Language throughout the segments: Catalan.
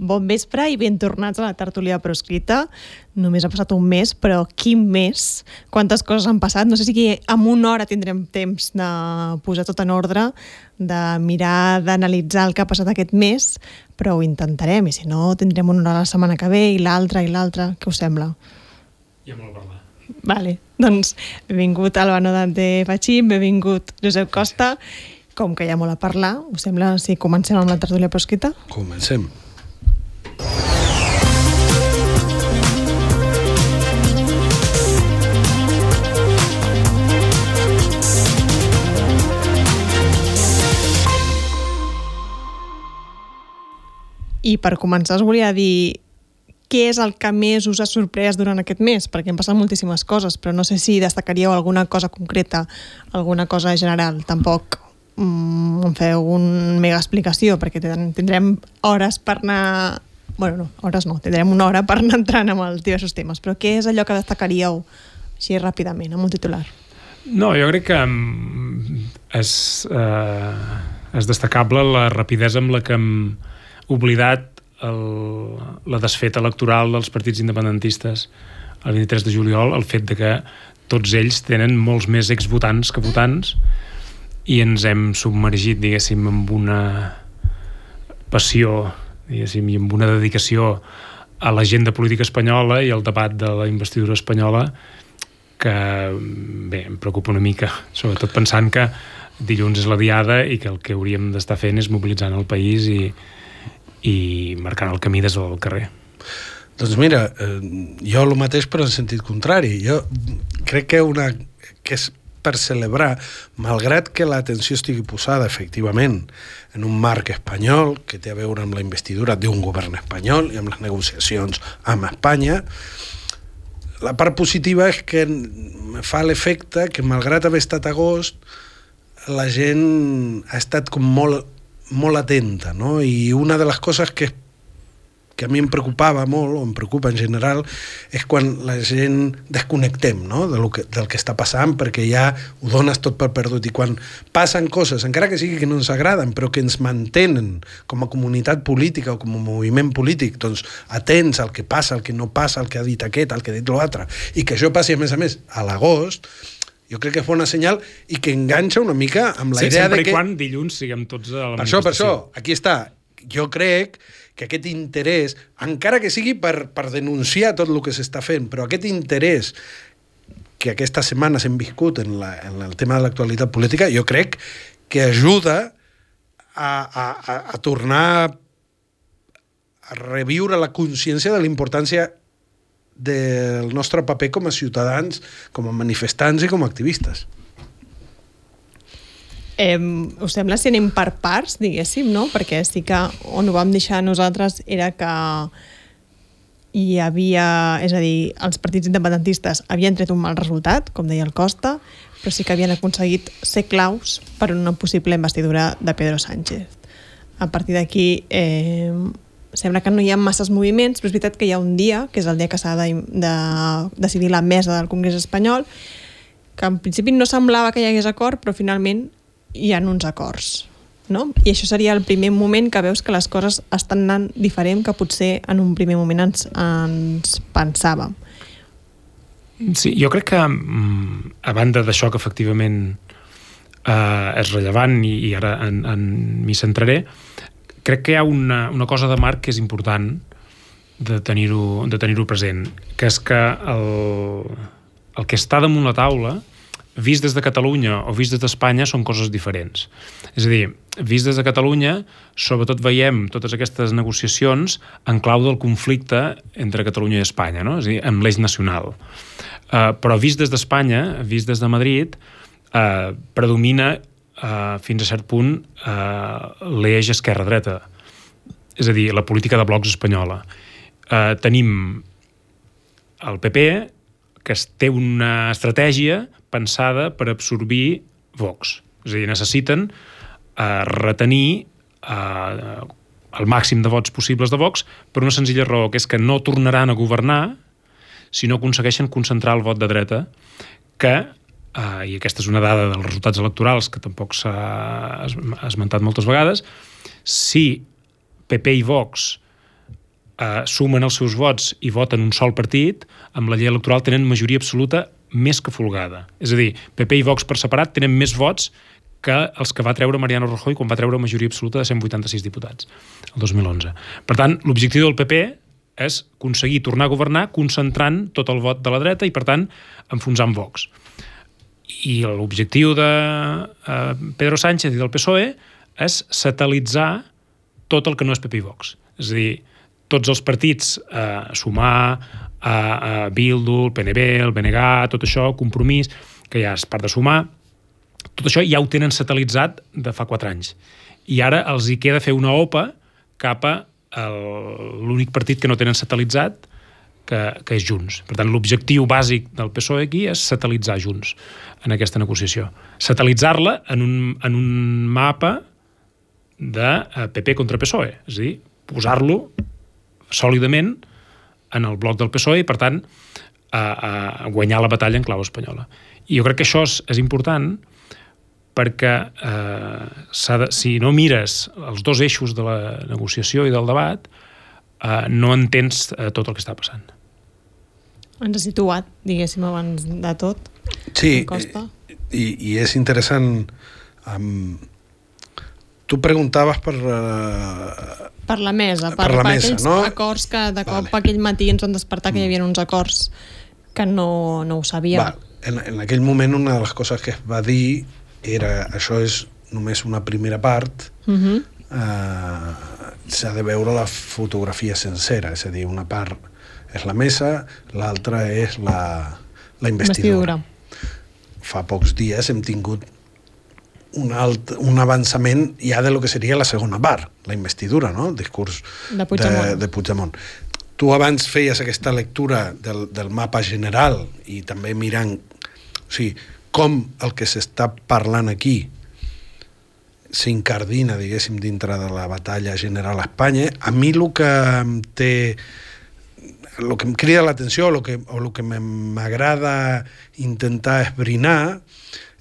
Bon vespre i ben tornats a la tertúlia proscrita. Només ha passat un mes, però quin mes? Quantes coses han passat? No sé si en una hora tindrem temps de posar tot en ordre, de mirar, d'analitzar el que ha passat aquest mes, però ho intentarem, i si no, tindrem una hora la setmana que ve, i l'altra, i l'altra. Què us sembla? Hi ha molt a parlar. Vale, doncs benvingut Albano Dante Fachín, benvingut Josep Costa. Com que hi ha molt a parlar, us sembla si comencem amb la tertúlia proscrita? Comencem. I per començar us volia dir què és el que més us ha sorprès durant aquest mes? Perquè han passat moltíssimes coses, però no sé si destacaríeu alguna cosa concreta, alguna cosa general. Tampoc mm, em feu un mega explicació, perquè tindrem hores per anar... bueno, no, hores no, tindrem una hora per anar entrant amb els diversos temes, però què és allò que destacaríeu així ràpidament, amb un titular? No, jo crec que mm, és, eh, és destacable la rapidesa amb la que hem oblidat el, la desfeta electoral dels partits independentistes el 23 de juliol, el fet de que tots ells tenen molts més exvotants que votants i ens hem submergit, diguéssim, amb una passió, diguéssim, i amb una dedicació a l'agenda política espanyola i al debat de la investidura espanyola que, bé, em preocupa una mica, sobretot pensant que dilluns és la diada i que el que hauríem d'estar fent és mobilitzant el país i, i marcant el camí des del carrer. Doncs mira, eh, jo el mateix però en sentit contrari. Jo crec que una que és per celebrar, malgrat que l'atenció estigui posada efectivament en un marc espanyol que té a veure amb la investidura d'un govern espanyol i amb les negociacions amb Espanya, la part positiva és que fa l'efecte que malgrat haver estat agost la gent ha estat com molt molt atenta, no? I una de les coses que que a mi em preocupava molt, o em preocupa en general, és quan la gent desconnectem no? de lo que, del que està passant perquè ja ho dones tot per perdut i quan passen coses, encara que sigui que no ens agraden, però que ens mantenen com a comunitat política o com a moviment polític, doncs atents al que passa, al que no passa, al que ha dit aquest, al que ha dit l'altre, i que això passi a més a més a l'agost, jo crec que és bona senyal i que enganxa una mica amb la sí, idea de que... i quan dilluns siguem tots a la Per això, per això, aquí està. Jo crec que aquest interès, encara que sigui per, per denunciar tot el que s'està fent, però aquest interès que aquestes setmanes hem viscut en, la, en el tema de l'actualitat política, jo crec que ajuda a, a, a, a tornar a reviure la consciència de la importància del nostre paper com a ciutadans, com a manifestants i com a activistes. Eh, us sembla si anem per parts, diguéssim, no? Perquè sí que on ho vam deixar nosaltres era que hi havia, és a dir, els partits independentistes havien tret un mal resultat, com deia el Costa, però sí que havien aconseguit ser claus per una possible investidura de Pedro Sánchez. A partir d'aquí, eh, sembla que no hi ha masses moviments, però és veritat que hi ha un dia, que és el dia que s'ha de, de decidir la mesa del Congrés espanyol, que en principi no semblava que hi hagués acord, però finalment hi ha uns acords. No? I això seria el primer moment que veus que les coses estan anant diferent que potser en un primer moment ens, ens pensàvem. Sí, jo crec que mm, a banda d'això que efectivament eh, és rellevant i, i ara en, en m'hi centraré, crec que hi ha una, una cosa de marc que és important de tenir-ho de tenir present, que és que el, el que està damunt la taula, vist des de Catalunya o vist des d'Espanya, són coses diferents. És a dir, vist des de Catalunya, sobretot veiem totes aquestes negociacions en clau del conflicte entre Catalunya i Espanya, no? és a dir, amb l'eix nacional. Uh, però vist des d'Espanya, vist des de Madrid, uh, predomina uh, fins a cert punt uh, l'eix esquerra-dreta, és a dir, la política de blocs espanyola. Uh, tenim el PP, que té una estratègia pensada per absorbir Vox. És a dir, necessiten uh, retenir uh, el màxim de vots possibles de Vox per una senzilla raó, que és que no tornaran a governar si no aconsegueixen concentrar el vot de dreta que uh, i aquesta és una dada dels resultats electorals que tampoc s'ha esmentat moltes vegades, si PP i Vox eh, sumen els seus vots i voten un sol partit, amb la llei electoral tenen majoria absoluta més que folgada. És a dir, PP i Vox per separat tenen més vots que els que va treure Mariano Rajoy quan va treure majoria absoluta de 186 diputats, el 2011. Per tant, l'objectiu del PP és aconseguir tornar a governar concentrant tot el vot de la dreta i, per tant, enfonsant Vox. I l'objectiu de eh, Pedro Sánchez i del PSOE és satelitzar tot el que no és PP i Vox. És a dir, tots els partits, eh, Sumar, a, a Bildu, el PNB, el BNG, tot això, Compromís, que ja és part de Sumar, tot això ja ho tenen satelitzat de fa 4 anys. I ara els hi queda fer una OPA cap a l'únic partit que no tenen satelitzat, que, que és Junts. Per tant, l'objectiu bàsic del PSOE aquí és satelitzar Junts en aquesta negociació. Satelitzar-la en, un, en un mapa de PP contra PSOE, és a dir, posar-lo sòlidament en el bloc del PSOE i, per tant, a, a guanyar la batalla en clau espanyola. I jo crec que això és, és important perquè eh, de, si no mires els dos eixos de la negociació i del debat, eh, no entens eh, tot el que està passant. Ens ha situat, diguéssim, abans de tot. Sí, i, i és interessant... Um, tu preguntaves per... Uh, per la mesa, per, per, la per mesa, aquells no? acords que de cop vale. aquell matí ens van despertar que hi havia uns acords que no, no ho sabíem. Va. En, en aquell moment una de les coses que es va dir era això és només una primera part uh. -huh. eh, s'ha de veure la fotografia sencera és a dir, una part és la mesa l'altra és la, la investidura. investidura fa pocs dies hem tingut un, alt, un avançament ja de lo que seria la segona part, la investidura, no? el discurs de Puigdemont. De, de Puigdemont. Tu abans feies aquesta lectura del, del mapa general i també mirant o sigui, com el que s'està parlant aquí s'incardina, diguéssim, dintre de la batalla general a Espanya, a mi el que em té el que em crida l'atenció o el que, o el que m'agrada intentar esbrinar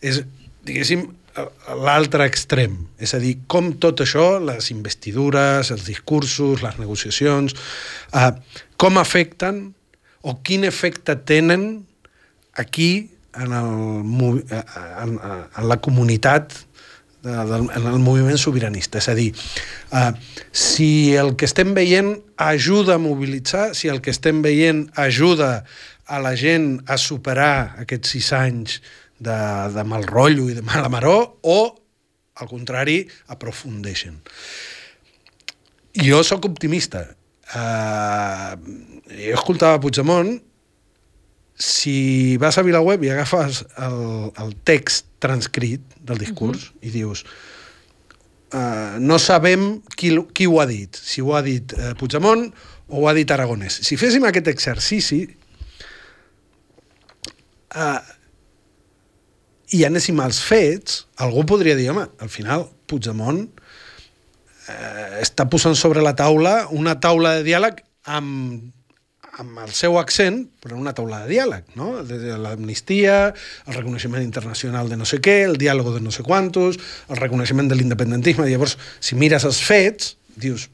és, diguéssim, l'altre extrem. És a dir, com tot això, les investidures, els discursos, les negociacions, eh, com afecten o quin efecte tenen aquí en, el, en, en la comunitat de, en el moviment sobiranista. És a dir, eh, si el que estem veient ajuda a mobilitzar, si el que estem veient ajuda a la gent a superar aquests sis anys de, de mal rotllo i de mala maró, o, al contrari, aprofundeixen. Jo sóc optimista. Uh, jo escoltava Puigdemont si vas a VilaWeb i agafes el, el text transcrit del discurs uh -huh. i dius uh, no sabem qui, qui ho ha dit, si ho ha dit uh, Puigdemont o ho ha dit Aragonès. Si féssim aquest exercici uh, i anéssim als fets, algú podria dir, home, al final Puigdemont uh, està posant sobre la taula una taula de diàleg amb amb el seu accent, però una taula de diàleg, no? L'amnistia, el reconeixement internacional de no sé què, el diàleg de no sé quantos, el reconeixement de l'independentisme. Llavors, si mires els fets, dius,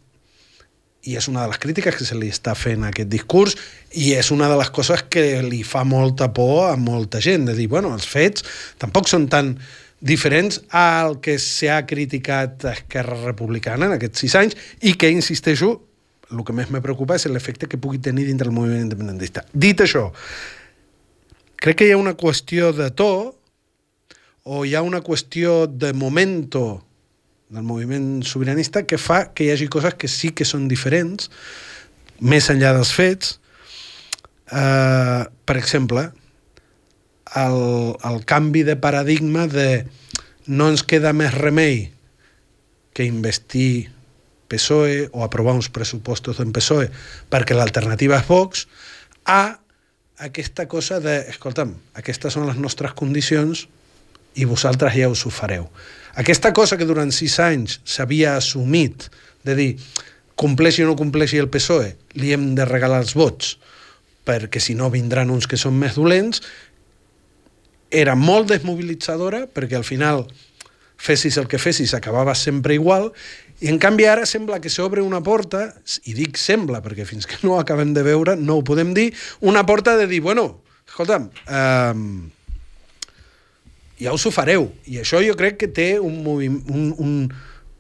i és una de les crítiques que se li està fent a aquest discurs i és una de les coses que li fa molta por a molta gent, de dir, bueno, els fets tampoc són tan diferents al que s'ha criticat Esquerra Republicana en aquests sis anys i que, insisteixo, el que més me preocupa és l'efecte que pugui tenir dintre el moviment independentista. Dit això, crec que hi ha una qüestió de to o hi ha una qüestió de momento del moviment sobiranista que fa que hi hagi coses que sí que són diferents, més enllà dels fets. Uh, per exemple, el, el canvi de paradigma de no ens queda més remei que investir PSOE o aprovar uns pressupostos del PSOE perquè l'alternativa és Vox, a aquesta cosa de, escolta'm, aquestes són les nostres condicions i vosaltres ja us ho fareu. Aquesta cosa que durant sis anys s'havia assumit de dir compleixi o no compleixi el PSOE, li hem de regalar els vots perquè si no vindran uns que són més dolents, era molt desmobilitzadora perquè al final fessis el que fessis acabava sempre igual I en canvi ara sembla que s'obre una porta, i dic sembla, perquè fins que no acabem de veure no ho podem dir, una porta de dir, bueno, escolta'm, eh, ja us ho fareu. I això jo crec que té un, un, un,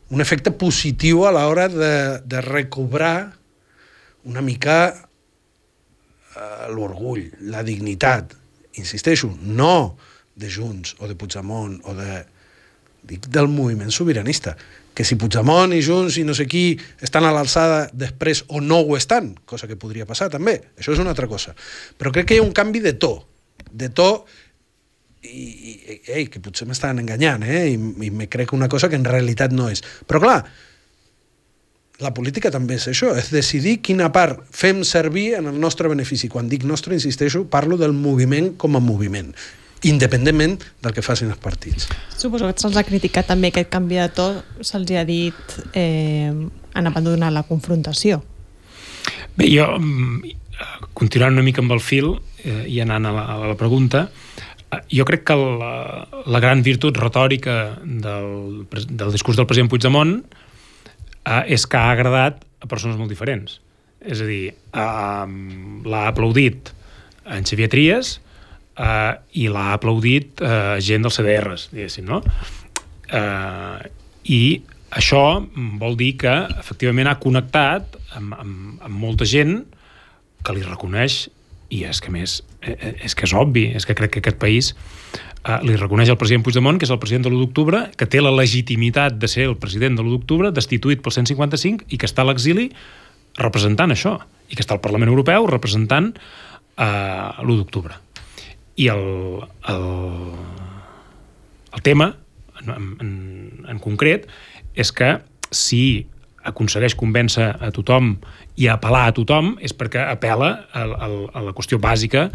un efecte positiu a l'hora de, de recobrar una mica eh, l'orgull, la dignitat. Insisteixo, no de Junts o de Puigdemont o de... dic del moviment sobiranista que si Puigdemont i Junts i no sé qui estan a l'alçada després o no ho estan, cosa que podria passar també, això és una altra cosa. Però crec que hi ha un canvi de to, de to i, i ei, que potser m'estan enganyant, eh? I, i me crec una cosa que en realitat no és. Però clar, la política també és això, és decidir quina part fem servir en el nostre benefici. Quan dic nostre, insisteixo, parlo del moviment com a moviment independentment del que facin els partits. Suposo que se'ls ha criticat també aquest canvi de to, se'ls ha dit eh, han abandonat la confrontació. Bé, jo, mm, continuant una mica amb el fil eh, i anant a la, a la pregunta, jo crec que la, la gran virtut retòrica del, del discurs del president Puigdemont eh, és que ha agradat a persones molt diferents. És a dir, eh, l'ha aplaudit en Xavier Trias, eh, i l'ha aplaudit eh, gent dels CDRs, diguéssim, no? Eh, I això vol dir que efectivament ha connectat amb, amb, amb molta gent que li reconeix i és que més, és que és obvi, és que crec que aquest país eh, li reconeix el president Puigdemont, que és el president de l'1 d'octubre, que té la legitimitat de ser el president de l'1 d'octubre, destituït pel 155 i que està a l'exili representant això, i que està al Parlament Europeu representant eh, l'1 d'octubre. I el, el, el tema, en, en, en concret, és que si aconsegueix convèncer a tothom i apel·lar a tothom és perquè apela a, a, a la qüestió bàsica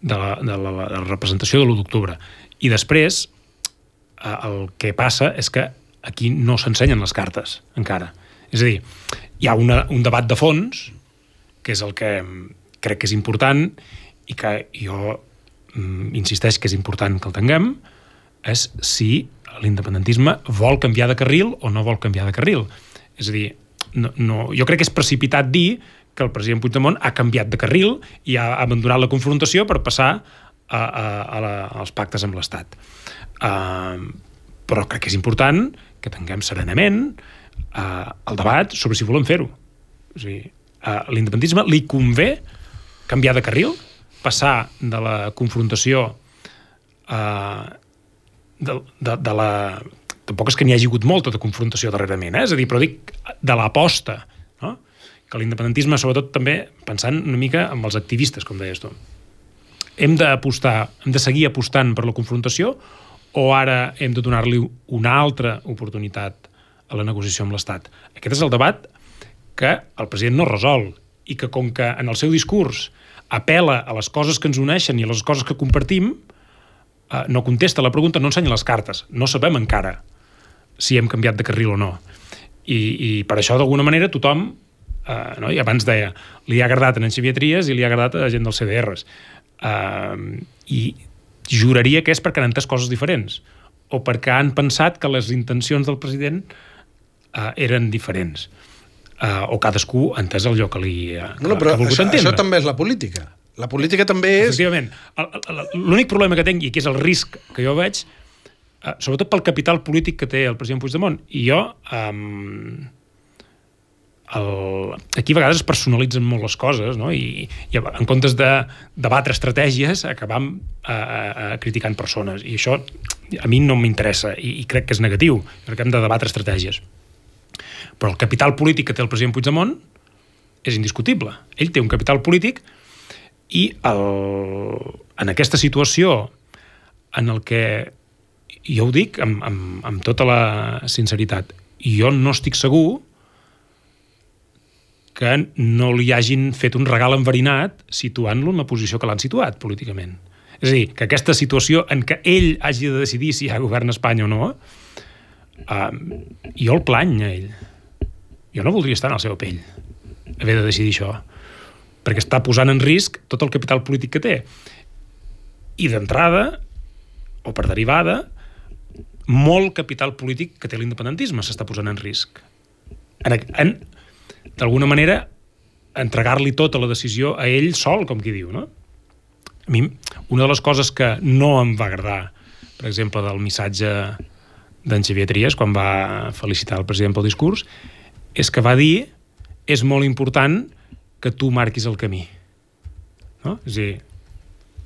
de la, de la, de la representació de l'1 d'octubre. I després, el que passa és que aquí no s'ensenyen les cartes, encara. És a dir, hi ha una, un debat de fons, que és el que crec que és important i que jo Mm, insisteix que és important que el tinguem, és si l'independentisme vol canviar de carril o no vol canviar de carril. És a dir, no, no, jo crec que és precipitat dir que el president Puigdemont ha canviat de carril i ha abandonat la confrontació per passar a, a, a la, als pactes amb l'Estat. Uh, però crec que és important que tinguem serenament uh, el debat sobre si volem fer-ho. A dir, uh, l'independentisme li convé canviar de carril passar de la confrontació eh, de, de, de la... Tampoc és que n'hi hagi hagut molta de confrontació darrerament, eh? és a dir, però dic de l'aposta, no? que l'independentisme, sobretot també pensant una mica amb els activistes, com deies tu. Hem d'apostar, hem de seguir apostant per la confrontació o ara hem de donar-li una altra oportunitat a la negociació amb l'Estat? Aquest és el debat que el president no resol i que com que en el seu discurs apela a les coses que ens uneixen i a les coses que compartim, eh, no contesta la pregunta, no ensenya les cartes. No sabem encara si hem canviat de carril o no. I, i per això, d'alguna manera, tothom, eh, no? i abans deia, li ha agradat a en Xavier Trias i li ha agradat a gent dels CDRs. Eh, I juraria que és perquè han entès coses diferents o perquè han pensat que les intencions del president eh, eren diferents uh, o cadascú ha entès el lloc que li uh, no, no, però que això, entendre. això també és la política. La política també és... Efectivament. L'únic problema que tinc, i que és el risc que jo veig, uh, sobretot pel capital polític que té el president Puigdemont, i jo... Um, el... aquí a vegades es personalitzen molt les coses no? I, i en comptes de debatre estratègies acabam uh, uh, criticant persones i això a mi no m'interessa i, i crec que és negatiu perquè hem de debatre estratègies però el capital polític que té el president Puigdemont és indiscutible. Ell té un capital polític i el, en aquesta situació en el que jo ho dic amb, amb, amb tota la sinceritat, jo no estic segur que no li hagin fet un regal enverinat situant-lo en la posició que l'han situat políticament. És a dir, que aquesta situació en què ell hagi de decidir si hi ha govern a Espanya o no, eh, jo el plany a ell jo no voldria estar en la seva pell, haver de decidir això, perquè està posant en risc tot el capital polític que té. I d'entrada, o per derivada, molt capital polític que té l'independentisme s'està posant en risc. en, en, d'alguna manera, entregar-li tota la decisió a ell sol, com qui diu, no? A mi, una de les coses que no em va agradar, per exemple, del missatge d'en Xavier Trias, quan va felicitar el president pel discurs, és que va dir és molt important que tu marquis el camí. No? És a dir,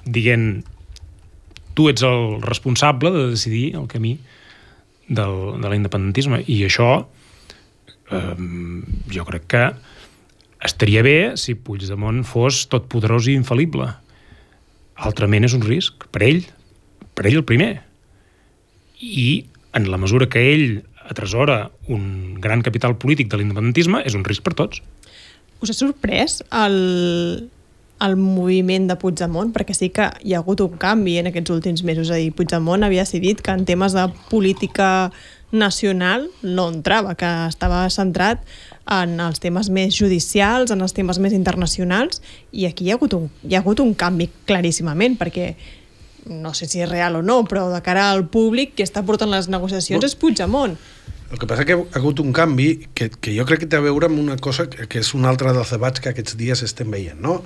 dient tu ets el responsable de decidir el camí del, de l'independentisme. I això eh, jo crec que estaria bé si Puigdemont fos tot poderós i infal·lible. Altrament és un risc per ell per ell el primer. I en la mesura que ell atresora un gran capital polític de l'independentisme, és un risc per tots. Us ha sorprès el, el moviment de Puigdemont? Perquè sí que hi ha hagut un canvi en aquests últims mesos. És a dir, Puigdemont havia decidit que en temes de política nacional no entrava, que estava centrat en els temes més judicials, en els temes més internacionals, i aquí hi ha hagut un, hi ha hagut un canvi claríssimament, perquè no sé si és real o no, però de cara al públic que està portant les negociacions és Puigdemont. El que passa que ha hagut un canvi que, que jo crec que té a veure amb una cosa que, que és un altre dels debats que aquests dies estem veient, no?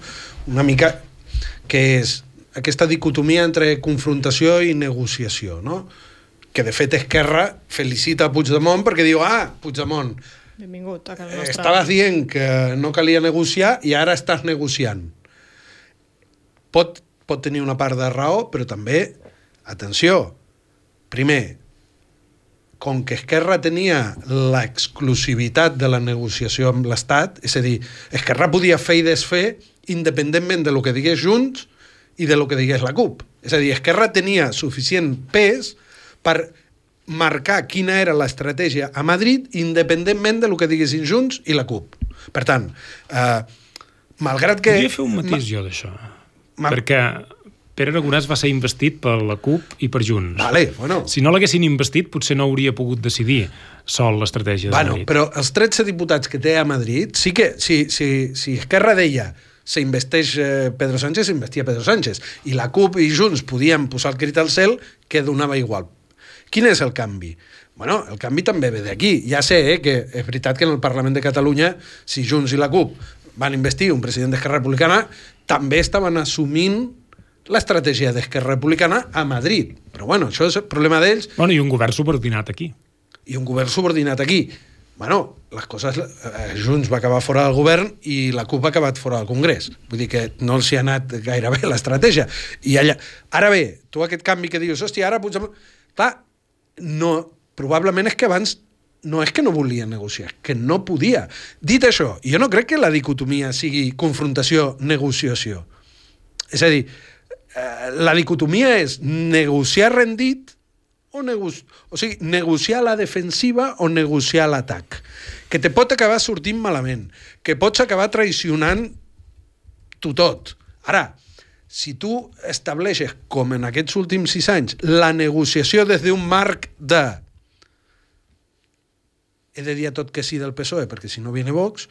Una mica que és aquesta dicotomia entre confrontació i negociació, no? Que de fet Esquerra felicita Puigdemont perquè diu, ah, Puigdemont, Benvingut a casa nostra. estaves dient que no calia negociar i ara estàs negociant. Pot pot tenir una part de raó, però també, atenció, primer, com que Esquerra tenia l'exclusivitat de la negociació amb l'Estat, és a dir, Esquerra podia fer i desfer independentment de lo que digués Junts i de lo que digués la CUP. És a dir, Esquerra tenia suficient pes per marcar quina era l'estratègia a Madrid independentment de lo que diguessin Junts i la CUP. Per tant, eh, malgrat que... Podria fer un matís jo d'això. Perquè Pere Aragonès va ser investit per la CUP i per Junts. Vale, bueno. Si no l'haguessin investit, potser no hauria pogut decidir sol l'estratègia de bueno, Madrid. Però els 13 diputats que té a Madrid, sí que, si, si, si Esquerra deia s'investeix eh, Pedro Sánchez, s'investia Pedro Sánchez. I la CUP i Junts podien posar el crit al cel que donava igual. Quin és el canvi? Bueno, el canvi també ve d'aquí. Ja sé eh, que és veritat que en el Parlament de Catalunya, si Junts i la CUP van investir un president d'Esquerra Republicana, també estaven assumint l'estratègia d'Esquerra Republicana a Madrid. Però bueno, això és el problema d'ells. Bueno, i un govern subordinat aquí. I un govern subordinat aquí. Bueno, les coses... Eh, Junts va acabar fora del govern i la CUP ha acabat fora del Congrés. Vull dir que no els hi ha anat gaire bé l'estratègia. I allà... Ara bé, tu aquest canvi que dius, hòstia, ara Puigdemont... Clar, no, probablement és que abans no és que no volia negociar, que no podia. Dit això, jo no crec que la dicotomia sigui confrontació-negociació. És a dir, la dicotomia és negociar rendit o, nego o sigui, negociar la defensiva o negociar l'atac. Que te pot acabar sortint malament, que pots acabar traicionant tu tot. Ara, si tu estableixes, com en aquests últims sis anys, la negociació des d'un marc de he de dir a tot que sí del PSOE, perquè si no viene Vox,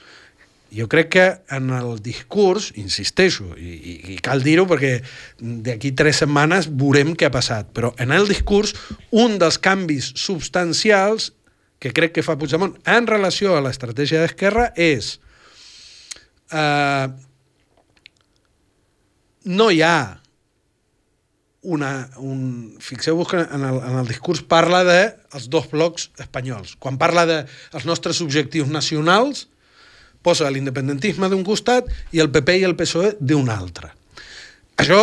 jo crec que en el discurs, insisteixo, i, i, i cal dir-ho perquè d'aquí tres setmanes veurem què ha passat, però en el discurs un dels canvis substancials que crec que fa Puigdemont en relació a l'estratègia d'Esquerra és eh, no hi ha una, un, fixeu-vos que en el, en el discurs parla de els dos blocs espanyols. Quan parla de els nostres objectius nacionals, posa l'independentisme d'un costat i el PP i el PSOE d'un altre. Això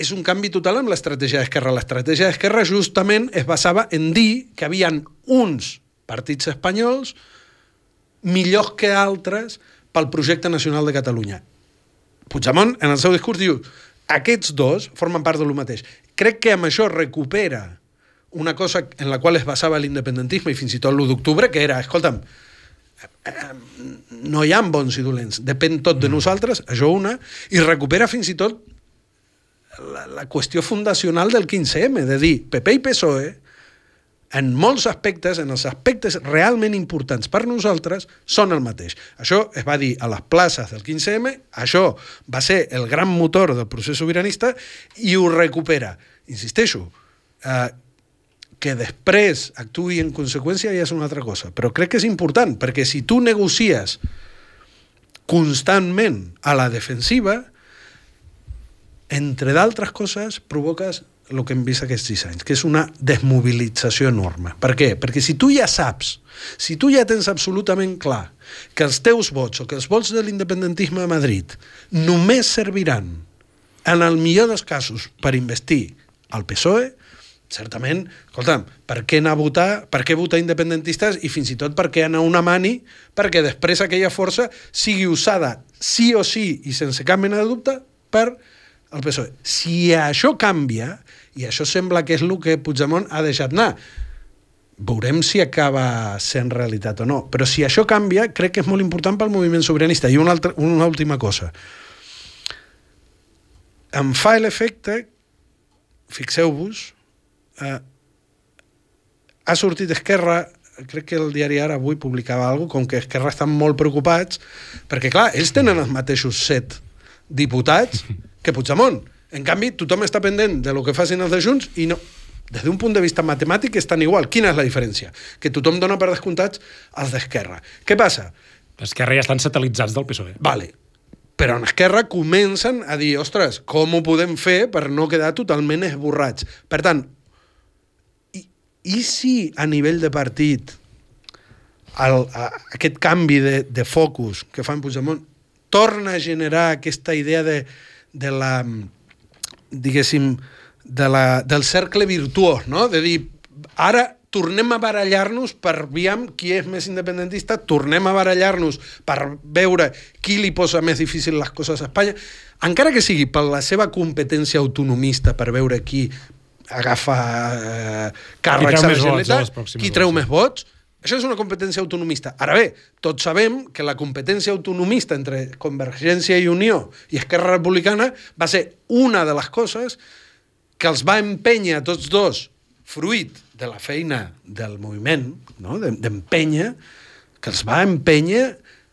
és un canvi total amb l'estratègia d'Esquerra. L'estratègia d'Esquerra justament es basava en dir que havien uns partits espanyols millors que altres pel projecte nacional de Catalunya. Puigdemont, en el seu discurs, diu aquests dos formen part de lo mateix. Crec que amb això recupera una cosa en la qual es basava l'independentisme i fins i tot l'1 d'octubre, que era, escolta'm, no hi ha bons i dolents, depèn tot de nosaltres, això una, i recupera fins i tot la, la qüestió fundacional del 15M, de dir PP i PSOE en molts aspectes, en els aspectes realment importants per nosaltres, són el mateix. Això es va dir a les places del 15M, això va ser el gran motor del procés sobiranista i ho recupera. Insisteixo, eh, que després actuï en conseqüència ja és una altra cosa. Però crec que és important, perquè si tu negocies constantment a la defensiva, entre d'altres coses, provoques el que hem vist aquests sis anys, que és una desmobilització enorme. Per què? Perquè si tu ja saps, si tu ja tens absolutament clar que els teus vots o que els vots de l'independentisme a Madrid només serviran, en el millor dels casos, per investir al PSOE, certament, escolta'm, per què anar a votar, per què votar independentistes i fins i tot per què anar a una mani perquè després aquella força sigui usada sí o sí i sense cap mena de dubte per el PSOE. Si això canvia, i això sembla que és el que Puigdemont ha deixat anar, veurem si acaba sent realitat o no. Però si això canvia, crec que és molt important pel moviment sobiranista. I una, altra, una última cosa. Em fa l'efecte, fixeu-vos, eh, ha sortit Esquerra crec que el diari Ara avui publicava alguna com que Esquerra estan molt preocupats perquè, clar, ells tenen els mateixos set diputats que Puigdemont. En canvi, tothom està pendent de lo que facin els de Junts i no, des d'un punt de vista matemàtic estan igual. Quina és la diferència? Que tothom dona per descomptats els d'Esquerra. Què passa? Esquerra ja estan satelitzats del PSOE. Vale. Però en Esquerra comencen a dir, ostres, com ho podem fer per no quedar totalment esborrats? Per tant, i, si a nivell de partit el, a, aquest canvi de, de focus que fan Puigdemont torna a generar aquesta idea de, de la, diguéssim, de la, del cercle virtuós, no? De dir, ara tornem a barallar-nos per veure qui és més independentista, tornem a barallar-nos per veure qui li posa més difícil les coses a Espanya, encara que sigui per la seva competència autonomista, per veure qui agafa eh, càrrecs a la Generalitat, qui treu més vots, això és una competència autonomista. Ara bé, tots sabem que la competència autonomista entre Convergència i Unió i Esquerra Republicana va ser una de les coses que els va empènyer a tots dos, fruit de la feina del moviment, no? d'empènyer, que els va empènyer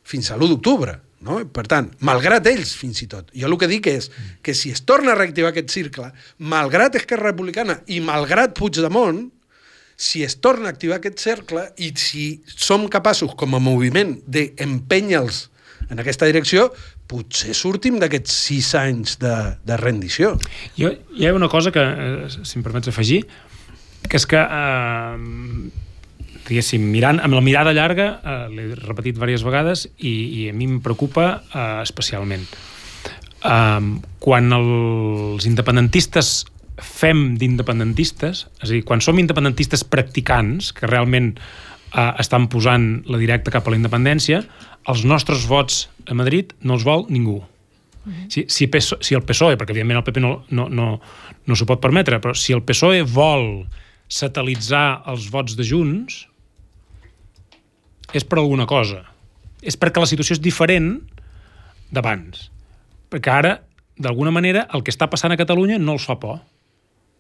fins a l'1 d'octubre. No? Per tant, malgrat ells, fins i tot. Jo el que dic és que si es torna a reactivar aquest cercle, malgrat Esquerra Republicana i malgrat Puigdemont, si es torna a activar aquest cercle i si som capaços, com a moviment, d'empènyer-los en aquesta direcció, potser sortim d'aquests sis anys de, de rendició. Jo, hi ha una cosa que, eh, si em permets afegir, que és que, eh, diguéssim, mirant, amb la mirada llarga, eh, l'he repetit diverses vegades, i, i a mi em preocupa eh, especialment. Eh, quan els independentistes fem d'independentistes, és a dir, quan som independentistes practicants, que realment eh, estan posant la directa cap a la independència, els nostres vots a Madrid no els vol ningú. Si, si, PSO, si el PSOE, perquè evidentment el PP no, no, no, no s'ho pot permetre, però si el PSOE vol satelitzar els vots de Junts, és per alguna cosa. És perquè la situació és diferent d'abans. Perquè ara, d'alguna manera, el que està passant a Catalunya no els fa por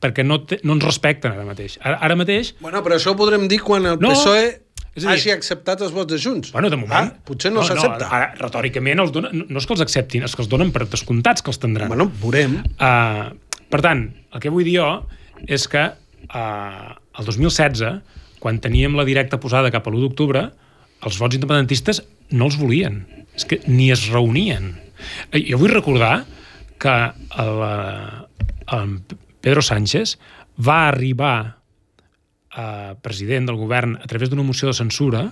perquè no, te, no ens respecten ara mateix. Ara, ara mateix... Bueno, però això ho podrem dir quan el no, PSOE és dir, hagi acceptat els vots de Junts. Bueno, de moment... Ah, potser no, no s'accepta. No, ara, retòricament, els donen, no és que els acceptin, és que els donen per descomptats que els tindran. Bueno, veurem. Uh, per tant, el que vull dir jo és que uh, el 2016, quan teníem la directa posada cap a l'1 d'octubre, els vots independentistes no els volien. És que ni es reunien. Jo vull recordar que el, el Pedro Sánchez va arribar a president del govern a través d'una moció de censura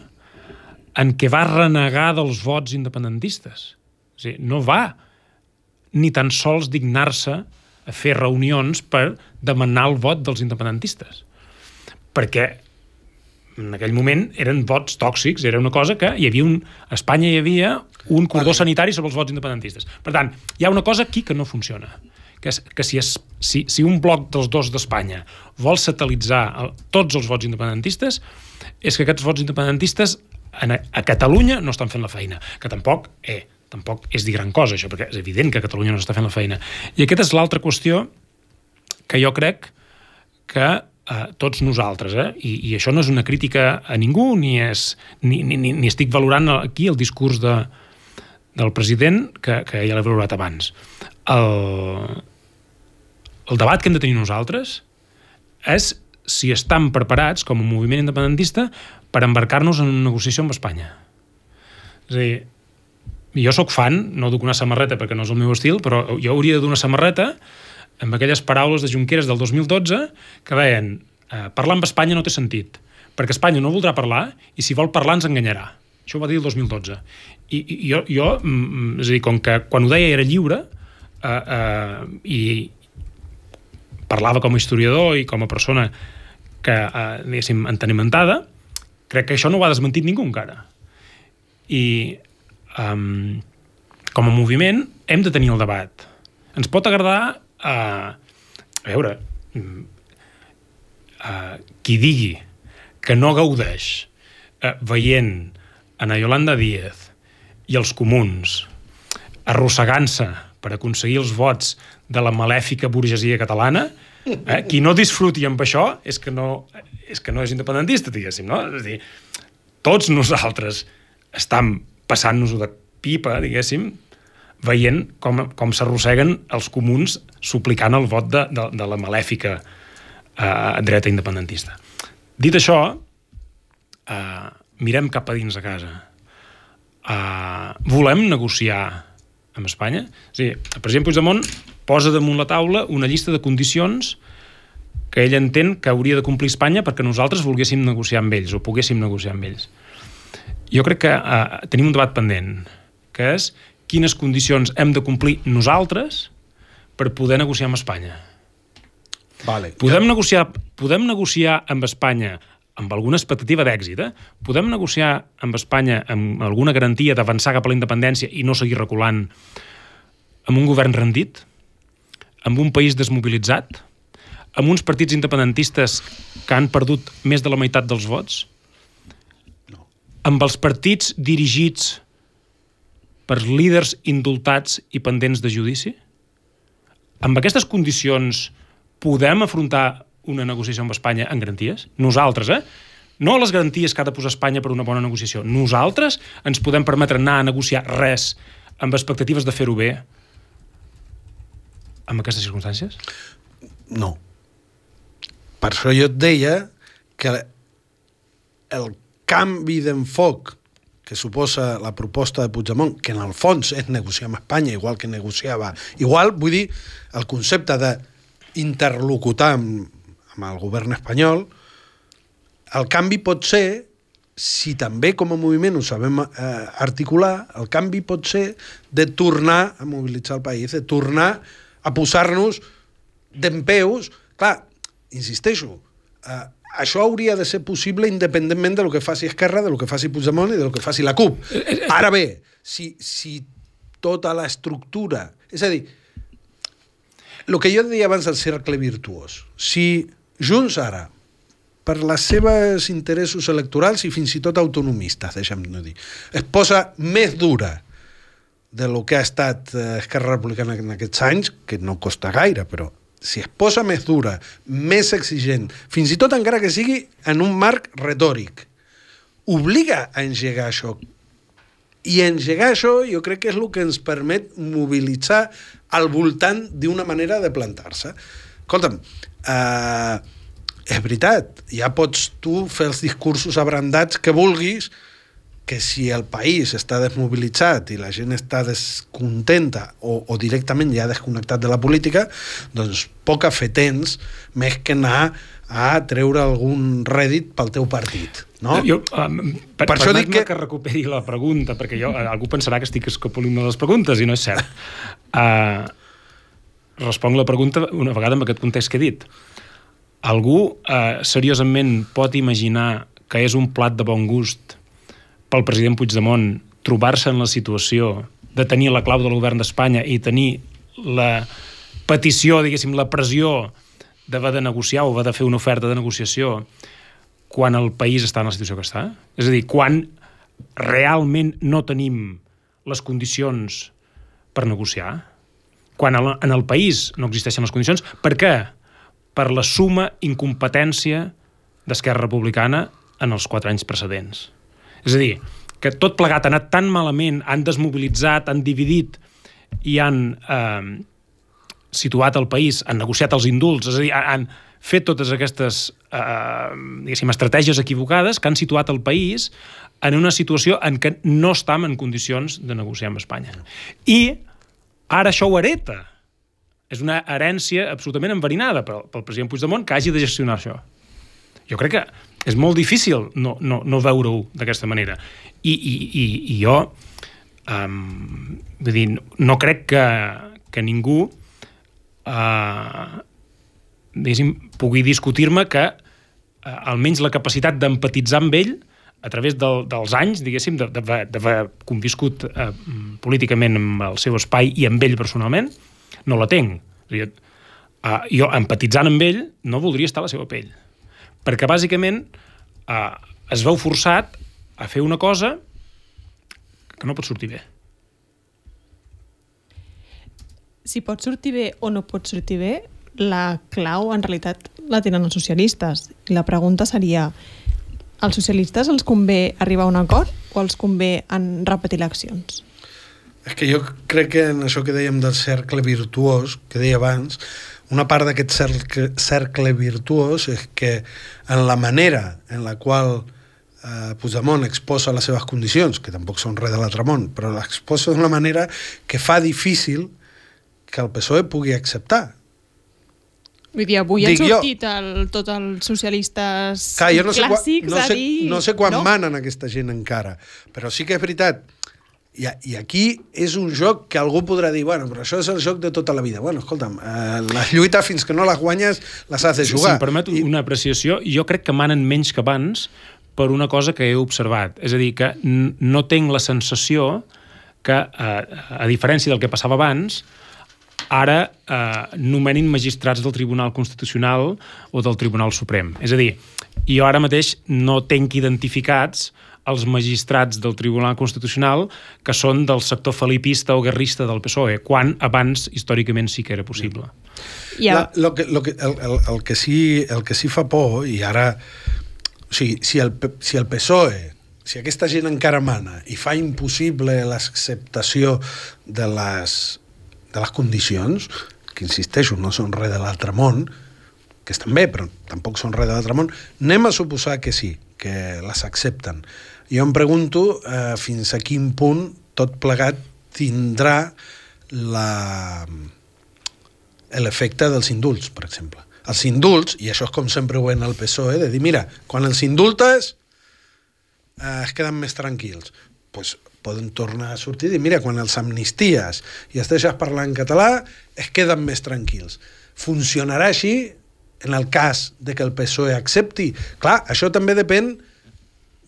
en què va renegar dels vots independentistes. O sigui, no va ni tan sols dignar-se a fer reunions per demanar el vot dels independentistes. Perquè en aquell moment eren vots tòxics, era una cosa que hi havia un, a Espanya hi havia un cordó sanitari sobre els vots independentistes. Per tant, hi ha una cosa aquí que no funciona que, és, que si, es, si, si un bloc dels dos d'Espanya vol satelitzar el, tots els vots independentistes, és que aquests vots independentistes a, a Catalunya no estan fent la feina, que tampoc, eh, tampoc és dir gran cosa això, perquè és evident que Catalunya no està fent la feina. I aquesta és l'altra qüestió que jo crec que eh, tots nosaltres, eh? I, i això no és una crítica a ningú, ni, és, ni, ni, ni, estic valorant aquí el discurs de, del president, que, que ja l'he valorat abans. El, el debat que hem de tenir nosaltres és si estan preparats, com a moviment independentista, per embarcar-nos en una negociació amb Espanya. És a dir, jo sóc fan, no duc una samarreta perquè no és el meu estil, però jo hauria de dur una samarreta amb aquelles paraules de Junqueras del 2012 que deien eh, parlar amb Espanya no té sentit, perquè Espanya no voldrà parlar i si vol parlar ens enganyarà. Això ho va dir el 2012. I, i jo, jo, mm, és a dir, com que quan ho deia era lliure eh, eh, i parlava com a historiador i com a persona que, eh, diguéssim, entenimentada, crec que això no ho ha desmentit ningú encara. I um, com a moviment hem de tenir el debat. Ens pot agradar a veure uh, qui digui que no gaudeix uh, veient a na Yolanda Díaz i els comuns arrossegant-se per aconseguir els vots de la malèfica burgesia catalana, eh? qui no disfruti amb això és que no és, que no és independentista, diguéssim, no? És a dir, tots nosaltres estam passant-nos-ho de pipa, diguéssim, veient com, com s'arrosseguen els comuns suplicant el vot de, de, de la malèfica eh, dreta independentista. Dit això, eh, mirem cap a dins a casa. Eh, volem negociar amb Espanya? Dir, el president Puigdemont posa damunt la taula una llista de condicions que ell entén que hauria de complir Espanya perquè nosaltres volguéssim negociar amb ells o poguéssim negociar amb ells. Jo crec que eh, tenim un debat pendent, que és quines condicions hem de complir nosaltres per poder negociar amb Espanya. Vale. Podem, ja. negociar, podem negociar amb Espanya amb alguna expectativa d'èxit, eh? podem negociar amb Espanya amb alguna garantia d'avançar cap a la independència i no seguir reculant amb un govern rendit, amb un país desmobilitzat, amb uns partits independentistes que han perdut més de la meitat dels vots, No. amb els partits dirigits per líders indultats i pendents de judici? Amb aquestes condicions podem afrontar una negociació amb Espanya en garanties? Nosaltres, eh? No les garanties que ha de posar Espanya per una bona negociació. Nosaltres ens podem permetre anar a negociar res amb expectatives de fer-ho bé amb aquestes circumstàncies? No. Per això jo et deia que el canvi d'enfoc que suposa la proposta de Puigdemont, que en el fons és negociar amb Espanya, igual que negociava... Igual, vull dir, el concepte d'interlocutar amb, amb el govern espanyol, el canvi pot ser, si també com a moviment ho sabem eh, articular, el canvi pot ser de tornar a mobilitzar el país, de tornar a posar-nos d'empeus. Clar, insisteixo, eh, això hauria de ser possible independentment de lo que faci Esquerra, de lo que faci Puigdemont i de lo que faci la CUP. Ara bé, si, si tota la estructura... És a dir, el que jo deia abans del cercle virtuós, si Junts ara, per les seves interessos electorals i fins i tot autonomistes, deixem-ne dir, es posa més dura de lo que ha estat eh, Esquerra Republicana en aquests anys, que no costa gaire, però si es posa més dura, més exigent, fins i tot encara que sigui en un marc retòric, obliga a engegar això. I engegar això jo crec que és el que ens permet mobilitzar al voltant d'una manera de plantar-se. Escolta'm, eh, és veritat, ja pots tu fer els discursos abrandats que vulguis, que si el país està desmobilitzat i la gent està descontenta o, o directament ja desconnectat de la política, doncs poc a fer tens més que anar a treure algun rèdit pel teu partit. No? Jo, um, per, Per això dic que... que- que recuperi la pregunta, perquè jo, algú pensarà que estic escapolint de les preguntes, i no és cert. Uh, responc la pregunta una vegada amb aquest context que he dit. Algú uh, seriosament pot imaginar que és un plat de bon gust pel president Puigdemont trobar-se en la situació de tenir la clau del govern d'Espanya i tenir la petició, diguéssim, la pressió d'haver de negociar o haver de fer una oferta de negociació quan el país està en la situació que està? És a dir, quan realment no tenim les condicions per negociar? Quan en el país no existeixen les condicions? Per què? Per la suma incompetència d'Esquerra Republicana en els quatre anys precedents. És a dir, que tot plegat ha anat tan malament, han desmobilitzat, han dividit i han eh, situat el país, han negociat els indults, és a dir, han, fet totes aquestes eh, estratègies equivocades que han situat el país en una situació en què no estem en condicions de negociar amb Espanya. I ara això ho hereta. És una herència absolutament enverinada pel, pel president Puigdemont que hagi de gestionar això. Jo crec que és molt difícil no, no, no veure-ho d'aquesta manera. I, i, i, i jo um, vull dir, no crec que, que ningú uh, pugui discutir-me que uh, almenys la capacitat d'empatitzar amb ell a través del, dels anys, diguéssim, d'haver conviscut uh, políticament amb el seu espai i amb ell personalment, no la tenc. És dir, uh, jo, empatitzant amb ell, no voldria estar a la seva pell perquè bàsicament eh, es veu forçat a fer una cosa que no pot sortir bé. Si pot sortir bé o no pot sortir bé, la clau en realitat la tenen els socialistes. I la pregunta seria, als socialistes els convé arribar a un acord o els convé en repetir eleccions? És que jo crec que en això que dèiem del cercle virtuós, que deia abans, una part d'aquest cercle, cercle virtuós és que en la manera en la qual eh, Puigdemont exposa les seves condicions, que tampoc són res de l'altre món, però l'exposa d'una manera que fa difícil que el PSOE pugui acceptar. Vull dir, avui Dic han sortit jo, el, tots els socialistes Clar, jo no sé clàssics no sé, a dir... No sé quan no? manen aquesta gent encara, però sí que és veritat i, I aquí és un joc que algú podrà dir, bueno, però això és el joc de tota la vida. Bueno, escolta'm, eh, la lluita fins que no la guanyes les has de jugar. Si, em permet I... una apreciació, jo crec que manen menys que abans per una cosa que he observat. És a dir, que no tinc la sensació que, eh, a diferència del que passava abans, ara eh, nomenin magistrats del Tribunal Constitucional o del Tribunal Suprem. És a dir, jo ara mateix no tenc identificats els magistrats del Tribunal Constitucional que són del sector felipista o guerrista del PSOE, quan abans històricament sí que era possible. Ja. La, lo que, lo que, el, el, el, que sí, el que sí fa por, i ara... O sigui, si el, si el PSOE si aquesta gent encara mana i fa impossible l'acceptació de les, de les condicions, que insisteixo, no són res de l'altre món, que estan bé, però tampoc són res de l'altre món, anem a suposar que sí, que les accepten. Jo em pregunto eh, fins a quin punt tot plegat tindrà l'efecte dels indults, per exemple. Els indults, i això és com sempre ho en el PSOE, de dir, mira, quan els indultes eh, es queden més tranquils. pues, poden tornar a sortir i dir, mira, quan els amnisties i es deixes parlar en català, es queden més tranquils. Funcionarà així en el cas de que el PSOE accepti? Clar, això també depèn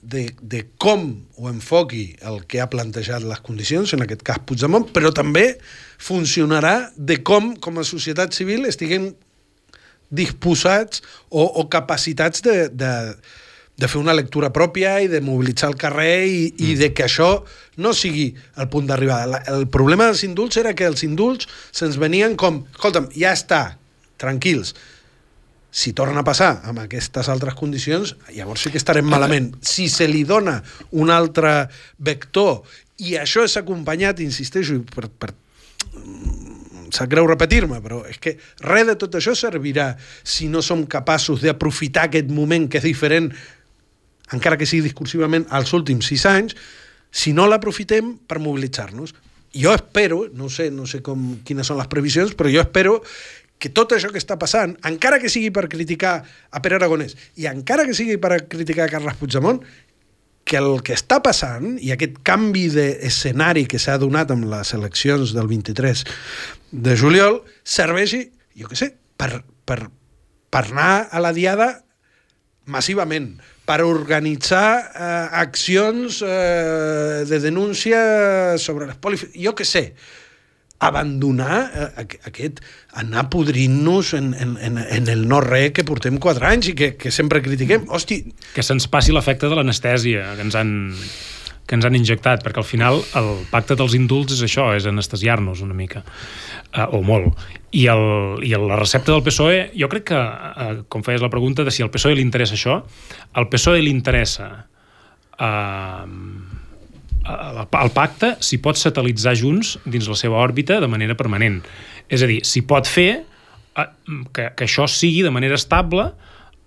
de, de com ho enfoqui el que ha plantejat les condicions, en aquest cas Puigdemont, però també funcionarà de com, com a societat civil, estiguem disposats o, o capacitats de, de, de fer una lectura pròpia i de mobilitzar el carrer i, mm. i de que això no sigui el punt d'arribada. El problema dels indults era que els indults se'ns venien com, escolta'm, ja està, tranquils, si torna a passar amb aquestes altres condicions, llavors sí que estarem malament. Si se li dona un altre vector i això és acompanyat, insisteixo, per, per sap greu repetir-me, però és que res de tot això servirà si no som capaços d'aprofitar aquest moment que és diferent, encara que sigui discursivament, als últims sis anys, si no l'aprofitem per mobilitzar-nos. Jo espero, no sé, no sé com, quines són les previsions, però jo espero que tot això que està passant, encara que sigui per criticar a Pere Aragonès i encara que sigui per criticar a Carles Puigdemont, que el que està passant i aquest canvi d'escenari que s'ha donat amb les eleccions del 23 de juliol serveixi, jo què sé, per, per, per anar a la diada massivament, per organitzar eh, accions eh, de denúncia sobre l'espoli... Jo què sé, abandonar eh, aquest, anar podrint-nos en, en, en, en el no-re que portem quatre anys i que, que sempre critiquem. Hosti... Que se'ns passi l'efecte de l'anestèsia que ens han que ens han injectat, perquè al final el pacte dels indults és això, és anestesiar-nos una mica, uh, o molt. I, el, I la recepta del PSOE, jo crec que, uh, com feies la pregunta de si al PSOE li interessa això, al PSOE li interessa uh, el pacte s'hi pot satelitzar junts dins la seva òrbita de manera permanent. És a dir, s'hi pot fer eh, que, que això sigui de manera estable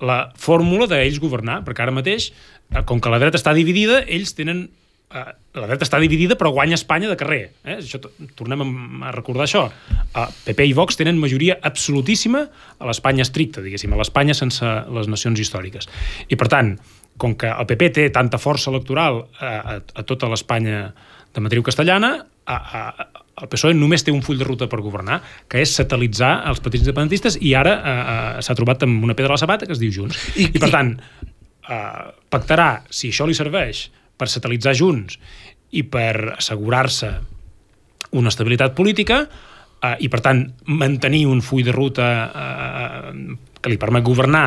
la fórmula d'ells governar, perquè ara mateix, eh, com que la dreta està dividida, ells tenen eh, la dreta està dividida però guanya Espanya de carrer eh? això, tornem a recordar això uh, PP i Vox tenen majoria absolutíssima a l'Espanya estricta, diguéssim a l'Espanya sense les nacions històriques i per tant, com que el PP té tanta força electoral a, a, a tota l'Espanya de matriu castellana a, a, el PSOE només té un full de ruta per governar, que és satelitzar els partits independentistes i ara eh, s'ha trobat amb una pedra a la sabata que es diu Junts. I, I per tant, eh, pactarà, si això li serveix, per satelitzar Junts i per assegurar-se una estabilitat política eh, i, per tant, mantenir un full de ruta eh, que li permet governar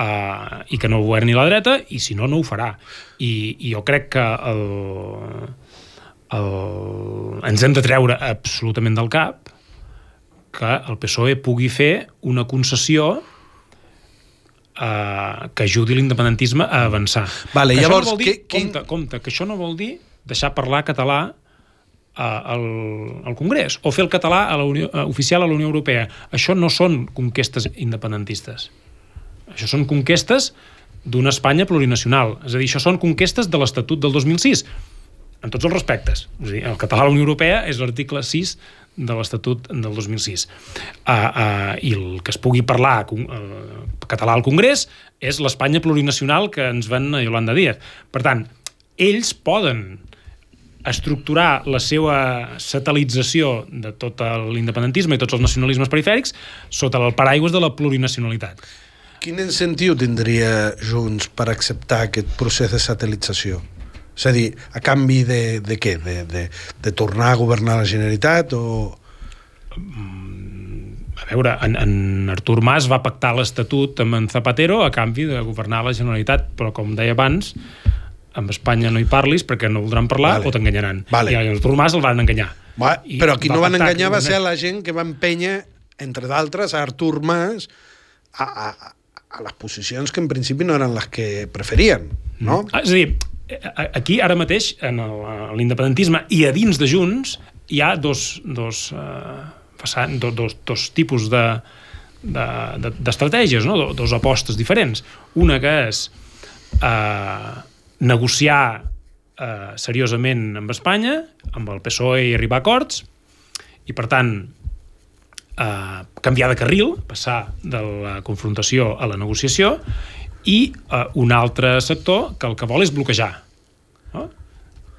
eh, i que no governi la dreta, i si no, no ho farà. I, i jo crec que el, el, ens hem de treure absolutament del cap que el PSOE pugui fer una concessió eh, que ajudi l'independentisme a avançar. Vale, que llavors, no dir, que, que... compte, compte, que això no vol dir deixar parlar català eh, al, al Congrés o fer el català a la Unió, uh, oficial a la Unió Europea. Això no són conquestes independentistes. Això són conquestes d'una Espanya plurinacional. És a dir, això són conquestes de l'Estatut del 2006 en tots els respectes. És a dir, el català a la Unió Europea és l'article 6 de l'Estatut del 2006. Uh, uh, I el que es pugui parlar uh, català al Congrés és l'Espanya plurinacional que ens ven a Yolanda Díaz. Per tant, ells poden estructurar la seva satelització de tot l'independentisme i tots els nacionalismes perifèrics sota el paraigües de la plurinacionalitat. Quin incentiu tindria Junts per acceptar aquest procés de satelització? És a dir, a canvi de, de què? De, de, de tornar a governar la Generalitat o... A veure, en, en Artur Mas va pactar l'Estatut amb en Zapatero a canvi de governar la Generalitat, però com deia abans, amb Espanya no hi parlis perquè no voldran parlar vale. o t'enganyaran. Vale. I Artur Mas el van enganyar. Va, però qui no van enganyar va ser la gent que va empènyer, entre d'altres, a Artur Mas a, a, a les posicions que en principi no eren les que preferien, no? Mm. És a dir, aquí ara mateix en l'independentisme i a dins de Junts hi ha dos, dos, uh, façan, dos, dos, dos tipus de d'estratègies, de, de, no? dos apostes diferents. Una que és uh, negociar uh, seriosament amb Espanya, amb el PSOE i arribar a acords, i per tant uh, canviar de carril, passar de la confrontació a la negociació, i uh, un altre sector que el que vol és bloquejar. No?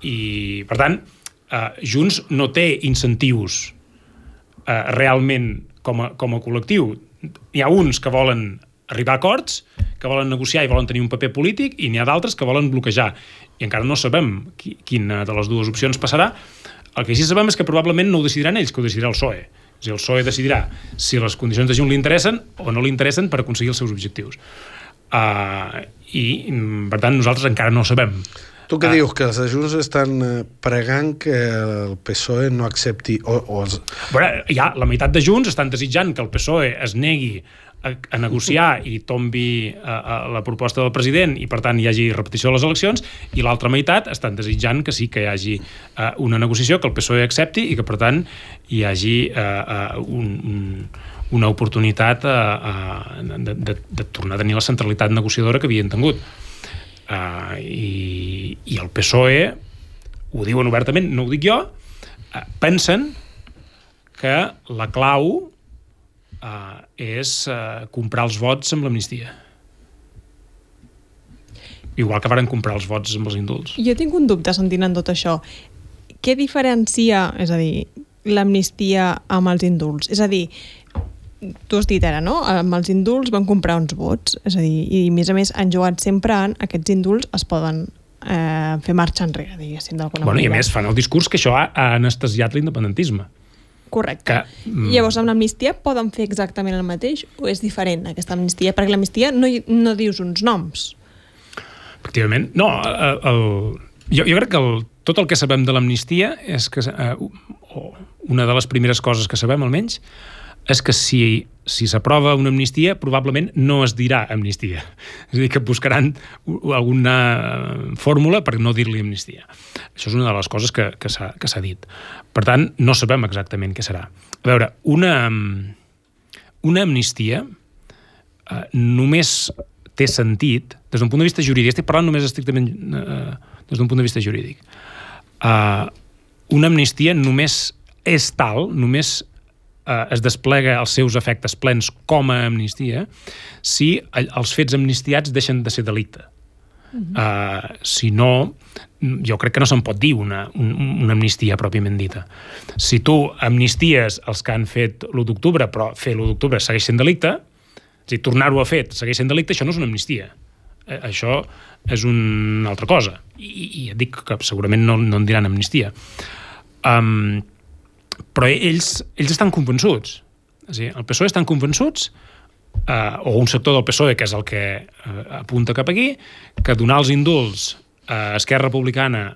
I, per tant, uh, Junts no té incentius uh, realment com a, com a col·lectiu. Hi ha uns que volen arribar a acords, que volen negociar i volen tenir un paper polític, i n'hi ha d'altres que volen bloquejar. I encara no sabem qui, quina de les dues opcions passarà. El que sí sabem és que probablement no ho decidiran ells, que ho decidirà el PSOE. És dir, el PSOE decidirà si les condicions de Junts li interessen o no li interessen per aconseguir els seus objectius. Uh, I, per tant, nosaltres encara no sabem. Tu què uh, dius? Que els de Junts estan eh, pregant que el PSOE no accepti... O, o els... Bueno, ja, la meitat de Junts estan desitjant que el PSOE es negui a, a negociar i tombi a, a la proposta del president i per tant hi hagi repetició de les eleccions i l'altra meitat estan desitjant que sí que hi hagi uh, una negociació que el PSOE accepti i que per tant hi hagi uh, uh, un, un, una oportunitat a, a, de, de, de tornar a tenir la centralitat negociadora que havien tingut. Uh, i, I el PSOE, ho diuen obertament, no ho dic jo, pensen que la clau uh, és uh, comprar els vots amb l'amnistia. Igual que varen comprar els vots amb els indults. Jo tinc un dubte sentint en tot això. Què diferencia, és a dir, l'amnistia amb els indults? És a dir, tu has dit ara, no? Amb els indults van comprar uns vots, és a dir, i a més a més han jugat sempre en aquests indults es poden eh, fer marxa enrere, diguéssim, d'alguna bueno, manera. I a més fan el discurs que això ha, ha anestesiat l'independentisme. Correcte. Que, mm... Llavors, amb l'amnistia poden fer exactament el mateix o és diferent aquesta amnistia? Perquè l'amnistia no, no dius uns noms. Efectivament. No, el, el, jo, jo crec que el, tot el que sabem de l'amnistia és que, eh, una de les primeres coses que sabem, almenys, és que si si s'aprova una amnistia, probablement no es dirà amnistia. És a dir, que buscaran alguna fórmula per no dir-li amnistia. Això és una de les coses que, que s'ha dit. Per tant, no sabem exactament què serà. A veure, una, una amnistia eh, només té sentit des d'un punt de vista jurídic, estic parlant només estrictament eh, des d'un punt de vista jurídic. Eh, una amnistia només és tal, només eh, es desplega els seus efectes plens com a amnistia si els fets amnistiats deixen de ser delicte. Uh -huh. uh, si no, jo crec que no se'n pot dir una, un, una amnistia pròpiament dita. Si tu amnisties els que han fet l'1 d'octubre, però fer l'1 d'octubre segueix sent delicte, és dir, tornar-ho a fer segueix sent delicte, això no és una amnistia. Eh, això és una altra cosa. I, i et dic que segurament no, no en diran amnistia. Um, però ells, ells estan convençuts. És dir, el PSOE estan convençuts eh, o un sector del PSOE, que és el que eh, apunta cap aquí, que donar els indults a Esquerra Republicana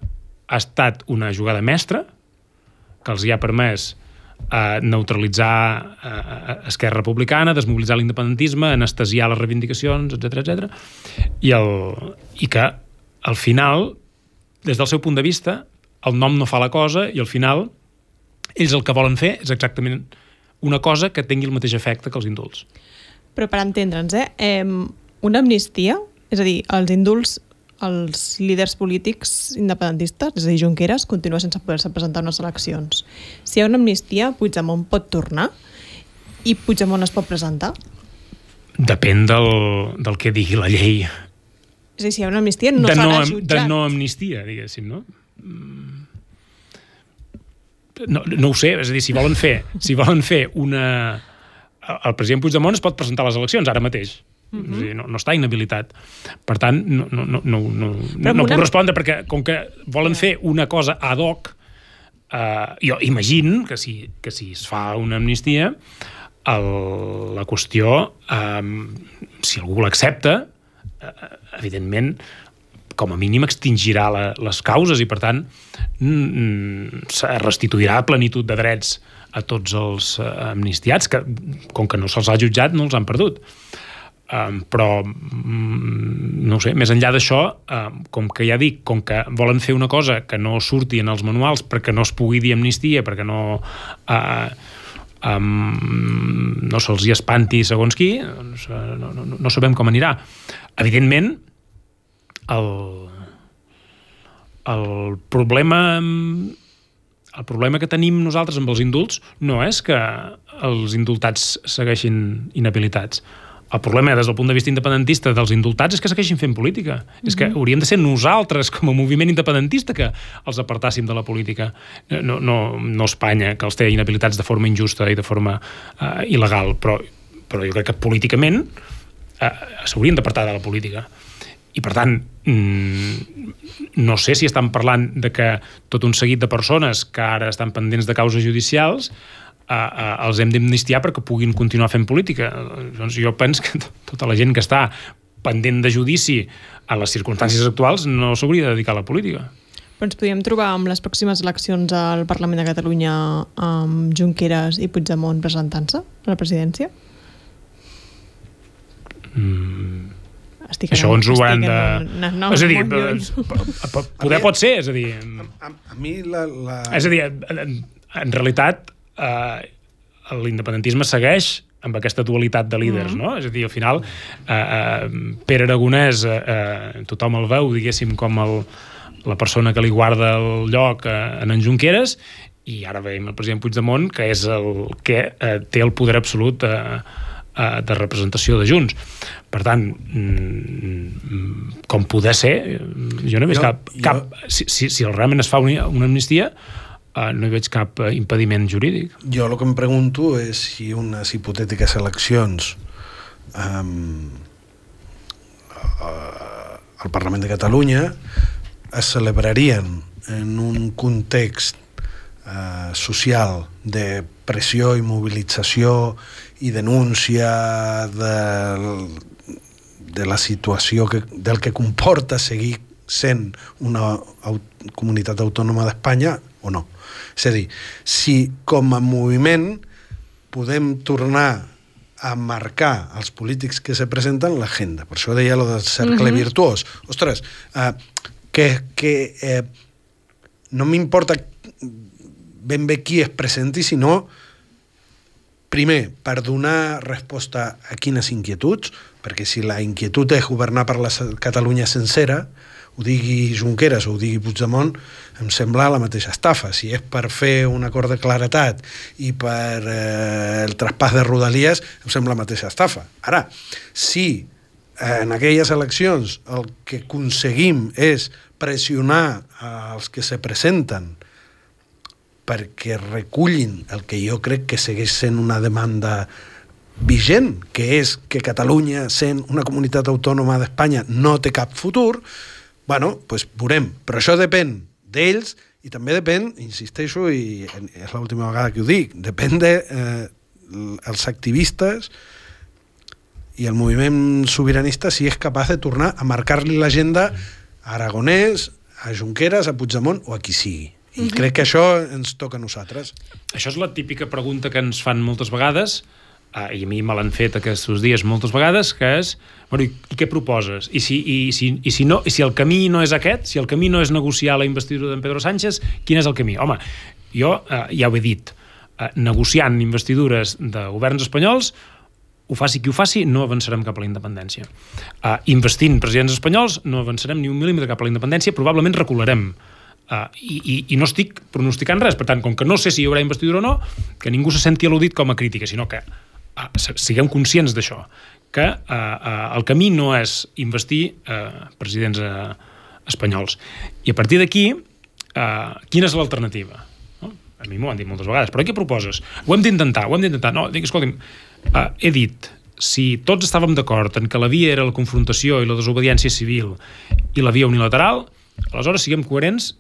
ha estat una jugada mestra, que els hi ha permès eh, neutralitzar eh, Esquerra Republicana, desmobilitzar l'independentisme, anestesiar les reivindicacions, etc etc. I, el, i que al final, des del seu punt de vista, el nom no fa la cosa i al final ells el que volen fer és exactament una cosa que tingui el mateix efecte que els indults. Però per entendre'ns, eh, eh, una amnistia, és a dir, els indults els líders polítics independentistes, és a dir, Junqueras, continua sense poder-se presentar unes eleccions. Si hi ha una amnistia, Puigdemont pot tornar i Puigdemont es pot presentar? Depèn del, del que digui la llei. És a dir, si hi ha una amnistia, no serà no, jutjat. De no amnistia, diguéssim, no? Mm no, no ho sé, és a dir, si volen fer, si volen fer una... El president Puigdemont es pot presentar a les eleccions ara mateix. Uh -huh. és dir, no, no està inhabilitat. Per tant, no, no, no, no, no, no una... puc respondre perquè com que volen yeah. fer una cosa ad hoc, eh, jo imagino que si, que si es fa una amnistia, el, la qüestió, eh, si algú l'accepta, eh, evidentment, com a mínim extingirà la, les causes i, per tant, mm, restituirà plenitud de drets a tots els uh, amnistiats, que com que no se'ls ha jutjat no els han perdut. Um, però, mm, no sé, més enllà d'això, um, com que ja dic, com que volen fer una cosa que no surti en els manuals perquè no es pugui dir amnistia, perquè no... Uh, um, no se'ls hi espanti segons qui, doncs, no, no, no sabem com anirà. Evidentment, el, el problema el problema que tenim nosaltres amb els indults no és que els indultats segueixin inhabilitats. El problema, des del punt de vista independentista dels indultats, és que segueixin fent política. Mm -hmm. És que hauríem de ser nosaltres, com a moviment independentista, que els apartàssim de la política. No, no, no Espanya, que els té inhabilitats de forma injusta i de forma uh, il·legal, però, però jo crec que políticament uh, s'haurien d'apartar de la política. I, per tant, mm, no sé si estan parlant de que tot un seguit de persones que ara estan pendents de causes judicials eh, eh, els hem d'amnistiar perquè puguin continuar fent política. Doncs jo penso que tota la gent que està pendent de judici a les circumstàncies actuals no s'hauria de dedicar a la política. Però ens podríem trobar amb les pròximes eleccions al Parlament de Catalunya amb Junqueras i Puigdemont presentant-se a la presidència? Mm, estic Això ens ho han de... No, no, és a dir, poder pot ser, és a dir... A, a mi la, la... És a dir, en, en realitat eh, l'independentisme segueix amb aquesta dualitat de líders, mm. no? És a dir, al final, eh, eh, Pere Aragonès, eh, eh, tothom el veu, diguéssim, com el, la persona que li guarda el lloc eh, en en Junqueras, i ara veiem el president Puigdemont, que és el que eh, té el poder absolut eh, eh, de representació de Junts. Per tant, mm, com poder ser, jo no vist jo, cap... cap jo... si, si, si realment es fa una, una amnistia, eh, no hi veig cap eh, impediment jurídic. Jo el que em pregunto és si unes hipotètiques eleccions um, al Parlament de Catalunya es celebrarien en un context eh, social de pressió i mobilització i denúncia de, de la situació que, del que comporta seguir sent una aut comunitat autònoma d'Espanya o no. És a dir, si com a moviment podem tornar a marcar els polítics que se presenten l'agenda. Per això deia lo del cercle mm -hmm. virtuós. Ostres, eh, que, que eh, no m'importa ben bé qui es presenti, sinó primer, per donar resposta a quines inquietuds, perquè si la inquietud és governar per la Catalunya sencera, ho digui Junqueras o ho digui Puigdemont, em sembla la mateixa estafa. Si és per fer un acord de claretat i per eh, el traspàs de Rodalies, em sembla la mateixa estafa. Ara, si eh, en aquelles eleccions el que aconseguim és pressionar als que se presenten perquè recullin el que jo crec que segueix sent una demanda vigent, que és que Catalunya, sent una comunitat autònoma d'Espanya, no té cap futur, bueno, pues veurem. Però això depèn d'ells i també depèn, insisteixo, i és l'última vegada que ho dic, depèn de eh, els activistes i el moviment sobiranista si és capaç de tornar a marcar-li l'agenda a Aragonès, a Junqueras, a Puigdemont o a qui sigui. I mm -hmm. crec que això ens toca a nosaltres. Això és la típica pregunta que ens fan moltes vegades, uh, i a mi me l'han fet aquests dies moltes vegades, que és, bueno, i, què proposes? I si, i, si, i, si no, I si el camí no és aquest, si el camí no és negociar la investidura d'en Pedro Sánchez, quin és el camí? Home, jo uh, ja ho he dit, uh, negociant investidures de governs espanyols, ho faci qui ho faci, no avançarem cap a la independència. Uh, investint presidents espanyols, no avançarem ni un mil·límetre cap a la independència, probablement recularem. Uh, i, i, I no estic pronosticant res, per tant, com que no sé si hi haurà investidura o no, que ningú se senti al·ludit com a crítica, sinó que uh, siguem conscients d'això, que uh, uh, el camí no és investir uh, presidents uh, espanyols. I a partir d'aquí, uh, quina és l'alternativa? No? A mi m'ho han dit moltes vegades, però què proposes? Ho hem d'intentar, ho hem d'intentar. No, dic, escolti'm, uh, he dit, si tots estàvem d'acord en que la via era la confrontació i la desobediència civil i la via unilateral, aleshores siguem coherents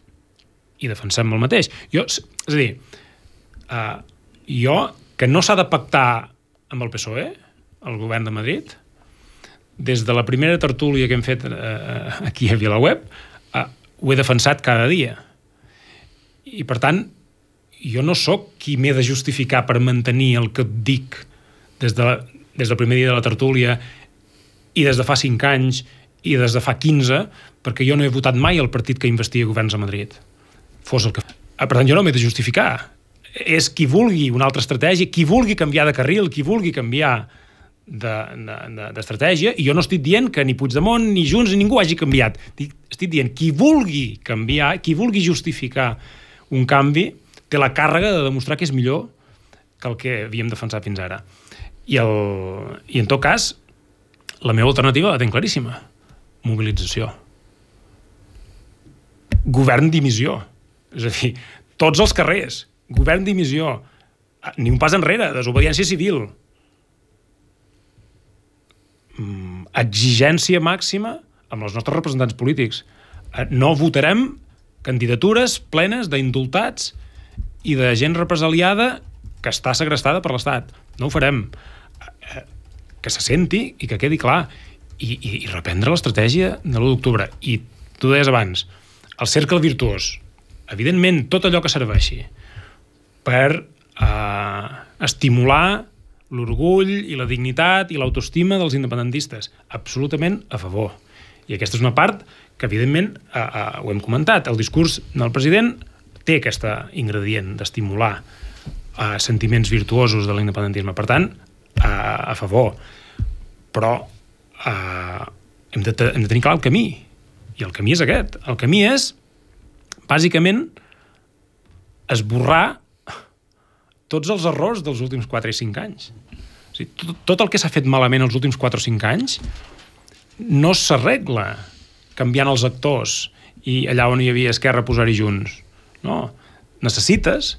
i defensem el mateix. Jo, és a dir, uh, jo, que no s'ha de pactar amb el PSOE, el govern de Madrid, des de la primera tertúlia que hem fet uh, aquí a VilaWeb, uh, ho he defensat cada dia. I, per tant, jo no sóc qui m'he de justificar per mantenir el que et dic des, de, des del primer dia de la tertúlia i des de fa 5 anys i des de fa 15, perquè jo no he votat mai el partit que investia governs a Madrid fos el que... Ah, per tant, jo no m'he de justificar. És qui vulgui una altra estratègia, qui vulgui canviar de carril, qui vulgui canviar d'estratègia, de, de, i jo no estic dient que ni Puigdemont, ni Junts, ni ningú hagi canviat. Estic dient, qui vulgui canviar, qui vulgui justificar un canvi, té la càrrega de demostrar que és millor que el que havíem defensat fins ara. I, el, i en tot cas, la meva alternativa la tenc claríssima. Mobilització. Govern dimissió és a dir, tots els carrers, govern dimissió, ni un pas enrere, desobediència civil, mm, exigència màxima amb els nostres representants polítics. Eh, no votarem candidatures plenes d'indultats i de gent represaliada que està segrestada per l'Estat. No ho farem. Eh, que se senti i que quedi clar. I, i, i reprendre l'estratègia de l'1 d'octubre. I tu deies abans, el cercle virtuós evidentment, tot allò que serveixi per eh, estimular l'orgull i la dignitat i l'autoestima dels independentistes. Absolutament a favor. I aquesta és una part que, evidentment, eh, eh, ho hem comentat, el discurs del president té aquesta ingredient d'estimular eh, sentiments virtuosos de l'independentisme. Per tant, eh, a favor. Però eh, hem, de, hem de tenir clar el camí. I el camí és aquest. El camí és bàsicament, esborrar tots els errors dels últims 4 i 5 anys. O sigui, tot, tot el que s'ha fet malament els últims 4 o 5 anys no s'arregla canviant els actors i allà on hi havia Esquerra posar-hi junts. No. Necessites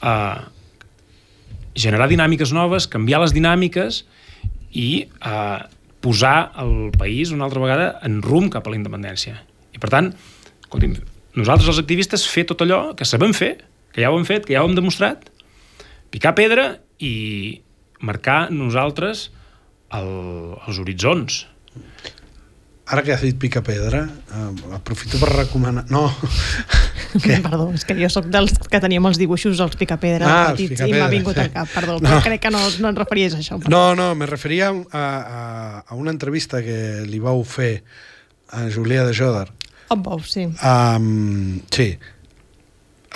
uh, generar dinàmiques noves, canviar les dinàmiques i uh, posar el país una altra vegada en rumb cap a la independència. I per tant, nosaltres els activistes fer tot allò que sabem fer, que ja ho hem fet, que ja ho hem demostrat, picar pedra i marcar nosaltres el, els horitzons. Ara que has dit pica pedra, eh, aprofito per recomanar... No, què? Perdó, és que jo sóc dels que teníem els dibuixos als pedra ah, petits pica i m'ha vingut al cap, perdó, no. però crec que no, no en referies a això. Perdó. No, no, me referia a, a, a una entrevista que li vau fer a Julià de Joder en Bou, sí. Um, sí.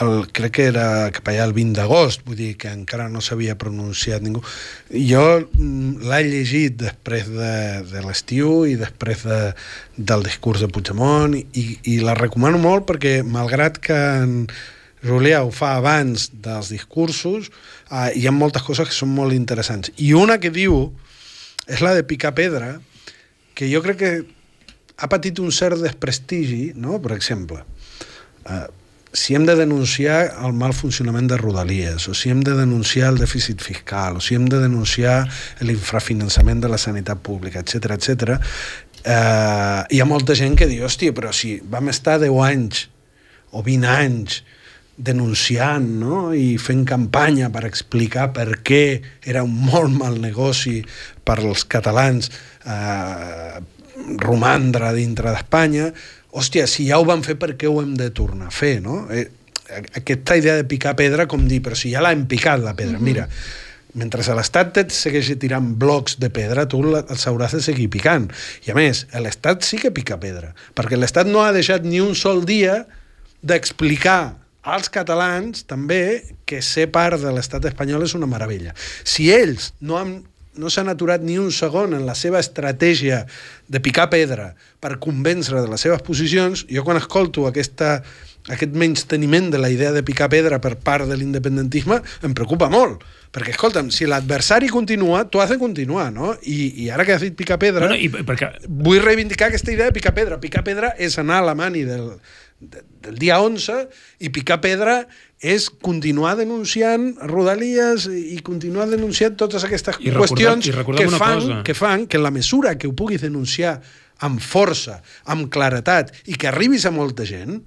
el, crec que era cap allà el 20 d'agost, vull dir que encara no s'havia pronunciat ningú. Jo mm, l'he llegit després de, de l'estiu i després de, del discurs de Puigdemont i, i la recomano molt perquè, malgrat que en Julià ho fa abans dels discursos, eh, hi ha moltes coses que són molt interessants. I una que diu és la de picar pedra, que jo crec que ha patit un cert desprestigi, no? per exemple, eh, si hem de denunciar el mal funcionament de Rodalies, o si hem de denunciar el dèficit fiscal, o si hem de denunciar l'infrafinançament de la sanitat pública, etc etc. Eh, hi ha molta gent que diu, hòstia, però si vam estar 10 anys o 20 anys denunciant no? i fent campanya per explicar per què era un molt mal negoci per als catalans eh, romandre dintre d'Espanya, hòstia, si ja ho van fer, per què ho hem de tornar a fer, no? Eh, aquesta idea de picar pedra, com dir, però si ja l'hem picat, la pedra. Mm -hmm. Mira, mentre l'Estat et segueixi tirant blocs de pedra, tu els hauràs de seguir picant. I a més, l'Estat sí que pica pedra, perquè l'Estat no ha deixat ni un sol dia d'explicar als catalans també que ser part de l'estat espanyol és una meravella. Si ells no han no s'han aturat ni un segon en la seva estratègia de picar pedra per convèncer de les seves posicions, jo quan escolto aquesta, aquest menys teniment de la idea de picar pedra per part de l'independentisme em preocupa molt, perquè, escolta'm, si l'adversari continua, tu has de continuar, no? I, i ara que has dit picar pedra, no, no, i perquè... vull reivindicar aquesta idea de picar pedra. Picar pedra és anar a la mani del, de, del dia 11 i picar pedra és continuar denunciant rodalies i continuar denunciant totes aquestes I qüestions recordem, i que, fan, cosa. que fan que en la mesura que ho puguis denunciar amb força, amb claretat i que arribis a molta gent,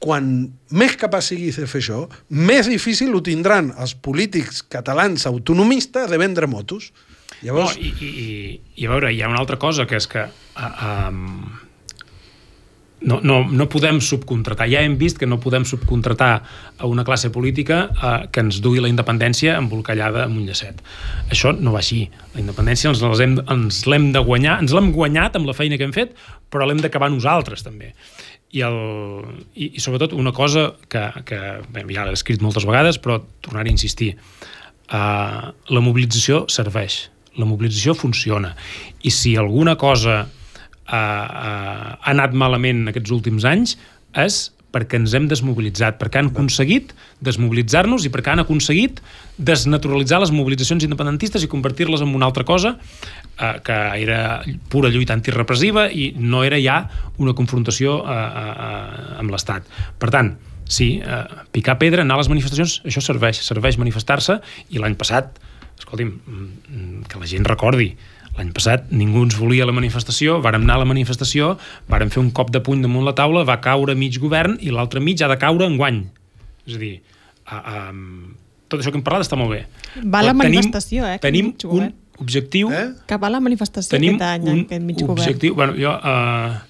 quan més capaç siguis de fer això, més difícil ho tindran els polítics catalans autonomistes de vendre motos. Llavors... No, i, i, i a veure, hi ha una altra cosa, que és que uh, um, no, no, no podem subcontratar. Ja hem vist que no podem subcontratar a una classe política eh, que ens dugui la independència embolcallada amb un llacet. Això no va així. La independència ens l'hem de guanyar, ens l'hem guanyat amb la feina que hem fet, però l'hem d'acabar nosaltres també. I, el, i, i sobretot una cosa que, que bé, ja l'he escrit moltes vegades, però tornar a insistir. Uh, la mobilització serveix. La mobilització funciona. I si alguna cosa ha anat malament aquests últims anys és perquè ens hem desmobilitzat, perquè han aconseguit desmobilitzar-nos i perquè han aconseguit desnaturalitzar les mobilitzacions independentistes i convertir-les en una altra cosa eh, que era pura lluita antirepressiva i no era ja una confrontació eh, eh, amb l'Estat. Per tant, sí, eh, picar pedra, anar a les manifestacions, això serveix, serveix manifestar-se i l'any passat, escolti'm, mm, que la gent recordi, L'any passat ningú ens volia la manifestació, vàrem anar a la manifestació, vàrem fer un cop de puny damunt la taula, va caure mig govern i l'altre mig ha de caure en guany. És a dir, a, a, tot això que hem parlat està molt bé. Va la manifestació, eh? Tenim un objectiu... Eh? Que va la manifestació tenim aquest any, un aquest mig objectiu, govern. Bueno, jo... Uh,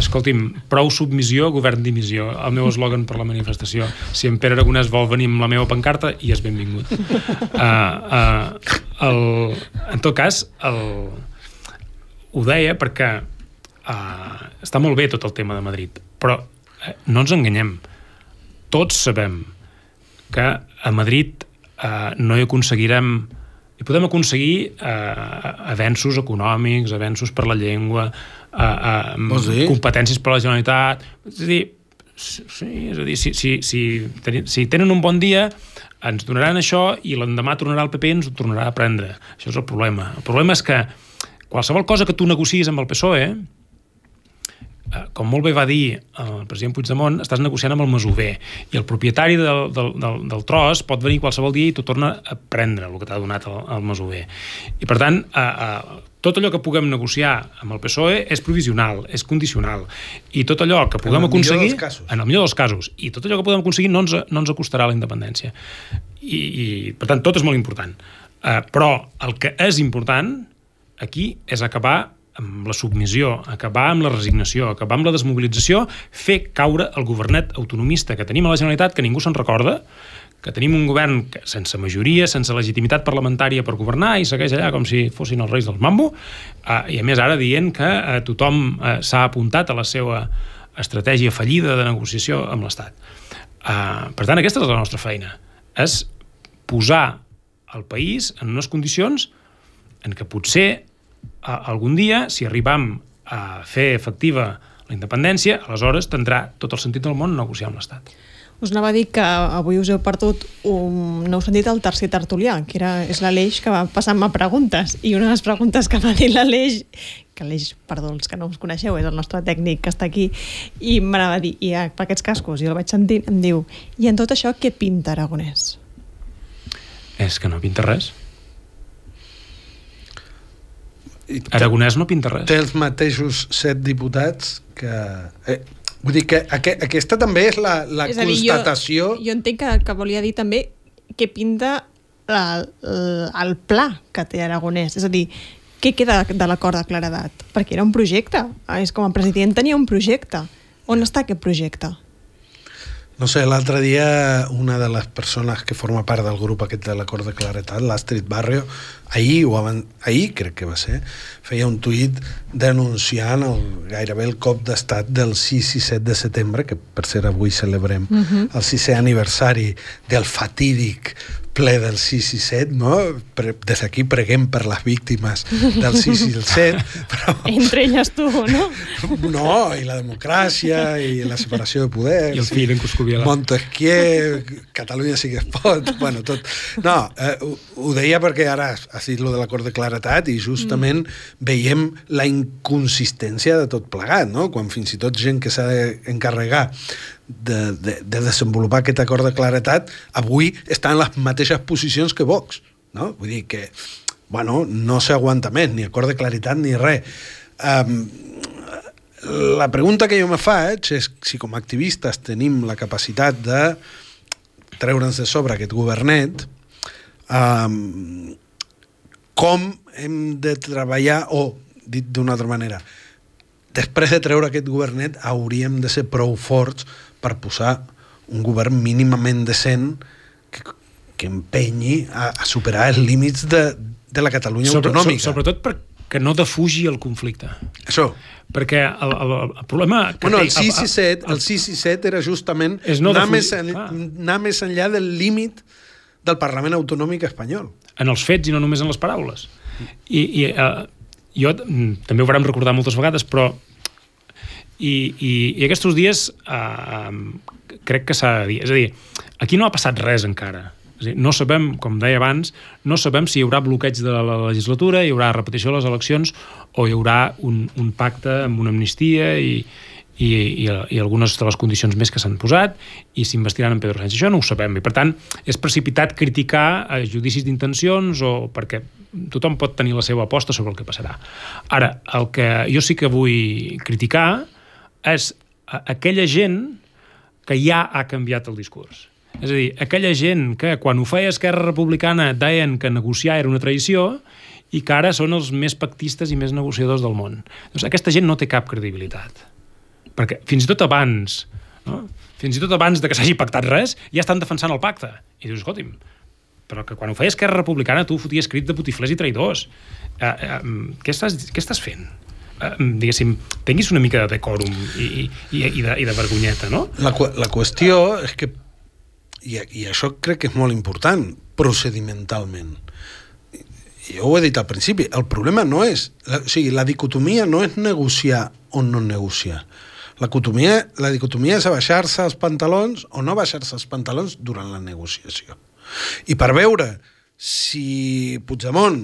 Escolti'm, prou submissió, govern dimissió. El meu eslògan per la manifestació. Si en Pere Aragonès vol venir amb la meva pancarta, i és benvingut. Uh, uh, el, en tot cas, el, ho deia perquè uh, està molt bé tot el tema de Madrid, però uh, no ens enganyem. Tots sabem que a Madrid uh, no hi aconseguirem i podem aconseguir uh, avenços econòmics, avenços per la llengua, uh, uh, competències per la Generalitat... És a dir, sí, és a dir si, si, si, ten, si tenen un bon dia ens donaran això i l'endemà tornarà el PP i ens ho tornarà a prendre. Això és el problema. El problema és que qualsevol cosa que tu negocies amb el PSOE Eh, com molt bé va dir el president Puigdemont, estàs negociant amb el masover i el propietari del, del, del, del tros pot venir qualsevol dia i t'ho torna a prendre el que t'ha donat el, el masover. I per tant, eh, eh, tot allò que puguem negociar amb el PSOE és provisional, és condicional. I tot allò que puguem en aconseguir... En el millor dels casos. I tot allò que puguem aconseguir no ens, no ens acostarà a la independència. I, i per tant, tot és molt important. Eh, però el que és important aquí és acabar amb la submissió, acabar amb la resignació, acabar amb la desmobilització, fer caure el governet autonomista que tenim a la Generalitat, que ningú se'n recorda, que tenim un govern que, sense majoria, sense legitimitat parlamentària per governar i segueix allà com si fossin els reis del mambo, eh, i a més ara dient que eh, tothom eh, s'ha apuntat a la seva estratègia fallida de negociació amb l'Estat. Uh, per tant, aquesta és la nostra feina. És posar el país en unes condicions en què potser uh, algun dia, si arribam a fer efectiva la independència, aleshores tindrà tot el sentit del món negociar amb l'Estat. Us anava a dir que avui us heu perdut un... no heu sentit el tercer tertulià, que era, és l'Aleix que va passant-me preguntes, i una de les preguntes que va dir l'Aleix, que l'Aleix, perdó, els que no us coneixeu, és el nostre tècnic que està aquí, i m'anava a dir, i per aquests cascos, i el vaig sentir, em diu, i en tot això què pinta Aragonès? És que no pinta res. Aragonès no pinta res. Té els mateixos set diputats que... Eh, vull dir que aqu aquesta també és la, la és dir, constatació... Jo, jo entenc que, que volia dir també que pinta la, el pla que té Aragonès. És a dir, què queda de l'acord de claredat? Perquè era un projecte. És com a president tenia un projecte. On està aquest projecte? No sé, l'altre dia una de les persones que forma part del grup aquest de l'acord de claretat, l'Astrid Barrio, ahir, o abans, ahir crec que va ser, feia un tuit denunciant el, gairebé el cop d'estat del 6 i 7 de setembre, que per ser avui celebrem uh -huh. el sisè aniversari del fatídic ple del 6 i 7, no? Des d'aquí preguem per les víctimes del 6 i el 7. Però... Entre elles tu, no? No, i la democràcia, i la separació de poders. I el fill en Cuscubiela. Montesquieu, Catalunya sí que es pot, bueno, tot. No, eh, ho, ho deia perquè ara has dit lo de l'acord de claretat i justament mm. veiem la inconsistència de tot plegat, no? Quan fins i tot gent que s'ha d'encarregar de, de, de desenvolupar aquest acord de claretat avui està en les mateixes posicions que Vox no? vull dir que bueno, no s'aguanta més, ni acord de claritat ni res um, la pregunta que jo me faig és si com a activistes tenim la capacitat de treure'ns de sobre aquest governet um, com hem de treballar o, dit d'una altra manera després de treure aquest governet hauríem de ser prou forts per posar un govern mínimament decent que, que empenyi a, a superar els límits de, de la Catalunya Sobre, autonòmica. So, sobretot perquè no defugi el conflicte. Això. Perquè el, el, el problema... Que bueno, el 6 i 7, el, el 6 i 7 era justament és no anar, defugi, més en, anar més enllà del límit del Parlament Autonòmic espanyol. En els fets i no només en les paraules. I, i uh, jo mm, també ho vam recordar moltes vegades, però i, i, i aquests dies eh, crec que s'ha de dir. És a dir, aquí no ha passat res encara. És dir, no sabem, com deia abans, no sabem si hi haurà bloqueig de la legislatura, hi haurà repetició de les eleccions o hi haurà un, un pacte amb una amnistia i, i, i, i algunes de les condicions més que s'han posat i s'investiran en Pedro Sánchez. Això no ho sabem i, per tant, és precipitat criticar a judicis d'intencions o perquè tothom pot tenir la seva aposta sobre el que passarà. Ara, el que jo sí que vull criticar és aquella gent que ja ha canviat el discurs. És a dir, aquella gent que quan ho feia Esquerra Republicana deien que negociar era una traïció i que ara són els més pactistes i més negociadors del món. Doncs aquesta gent no té cap credibilitat. Perquè fins i tot abans, no? fins i tot abans de que s'hagi pactat res, ja estan defensant el pacte. I dius, escolti'm, però que quan ho feia Esquerra Republicana tu foties crit de putiflers i traïdors. Eh, eh, què, estàs, què estàs fent? Eh, diguéssim, tinguis una mica de decòrum i, i, i, de, i de vergonyeta, no? La, la qüestió és que, i, i això crec que és molt important, procedimentalment, jo ho he dit al principi, el problema no és, la, o sigui, la dicotomia no és negociar o no negociar. La dicotomia, la dicotomia és abaixar-se els pantalons o no baixar-se els pantalons durant la negociació. I per veure si Puigdemont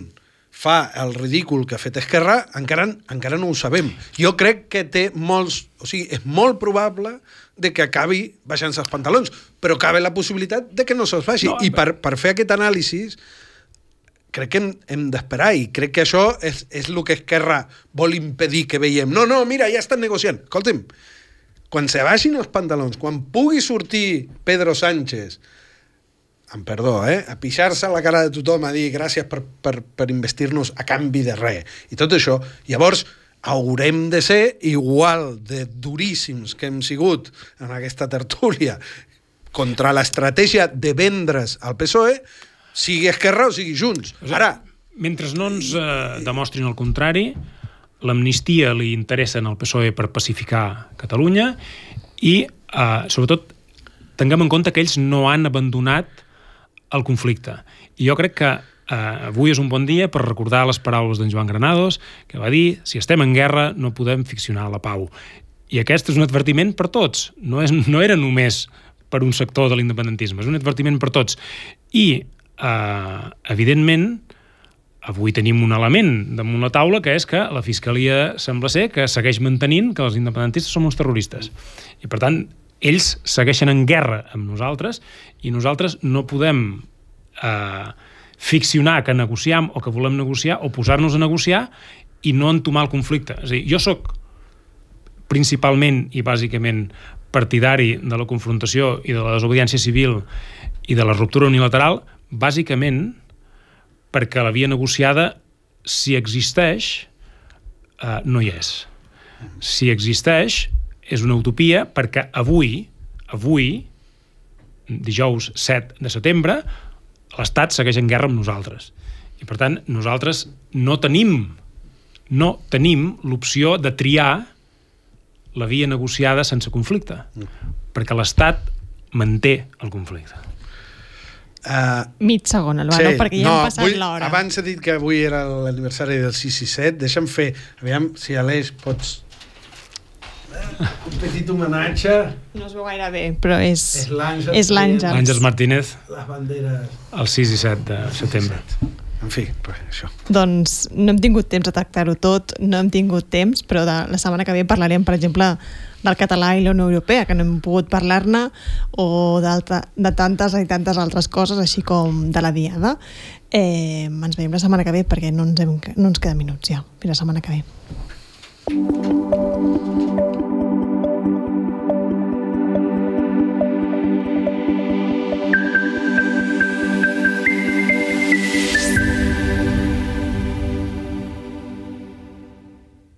fa el ridícul que ha fet Esquerra, encara, encara no ho sabem. Jo crec que té molts... O sigui, és molt probable de que acabi baixant-se els pantalons, però cabe la possibilitat de que no se'ls baixi. No, I per, per fer aquest anàlisi crec que hem, hem d'esperar i crec que això és, és el que Esquerra vol impedir que veiem. No, no, mira, ja estan negociant. Escolta'm, quan se baixin els pantalons, quan pugui sortir Pedro Sánchez amb perdó, eh? a pixar-se a la cara de tothom, a dir gràcies per, per, per investir-nos a canvi de res. I tot això, llavors, haurem de ser igual de duríssims que hem sigut en aquesta tertúlia contra l'estratègia de vendre's al PSOE, sigui Esquerra o sigui Junts. O sigui, Ara... Mentre no ens eh, demostrin el contrari, l'amnistia li interessa al PSOE per pacificar Catalunya i, eh, sobretot, tinguem en compte que ells no han abandonat el conflicte. I jo crec que eh, avui és un bon dia per recordar les paraules d'en Joan Granados, que va dir, si estem en guerra no podem ficcionar la pau. I aquest és un advertiment per tots, no, és, no era només per un sector de l'independentisme, és un advertiment per tots. I, eh, evidentment, avui tenim un element damunt la taula que és que la Fiscalia sembla ser que segueix mantenint que els independentistes som uns terroristes. I per tant, ells segueixen en guerra amb nosaltres i nosaltres no podem eh, ficcionar que negociam o que volem negociar o posar-nos a negociar i no entomar el conflicte. És a dir, jo sóc principalment i bàsicament partidari de la confrontació i de la desobediència civil i de la ruptura unilateral bàsicament perquè la via negociada, si existeix, eh, no hi és. Si existeix, és una utopia perquè avui, avui, dijous 7 de setembre, l'Estat segueix en guerra amb nosaltres. I per tant, nosaltres no tenim no tenim l'opció de triar la via negociada sense conflicte, mm. perquè l'Estat manté el conflicte. Uh, Mig segon, Albano, sí, perquè ja no, hem passat l'hora. Abans he dit que avui era l'aniversari del 6 i 7. Deixa'm fer, aviam si Aleix pots... Un petit homenatge. No es veu gaire bé, però és, és l'Àngels. L'Àngels Martínez. Les banderes. El 6 i 7 de setembre. En fi, pues, això. Doncs no hem tingut temps de tractar-ho tot, no hem tingut temps, però de la setmana que ve parlarem, per exemple, del català i la Unió Europea, que no hem pogut parlar-ne, o de tantes i tantes altres coses, així com de la Diada. Eh, ens veiem la setmana que ve perquè no ens, hem, no ens queda minuts ja. Fins la setmana que ve.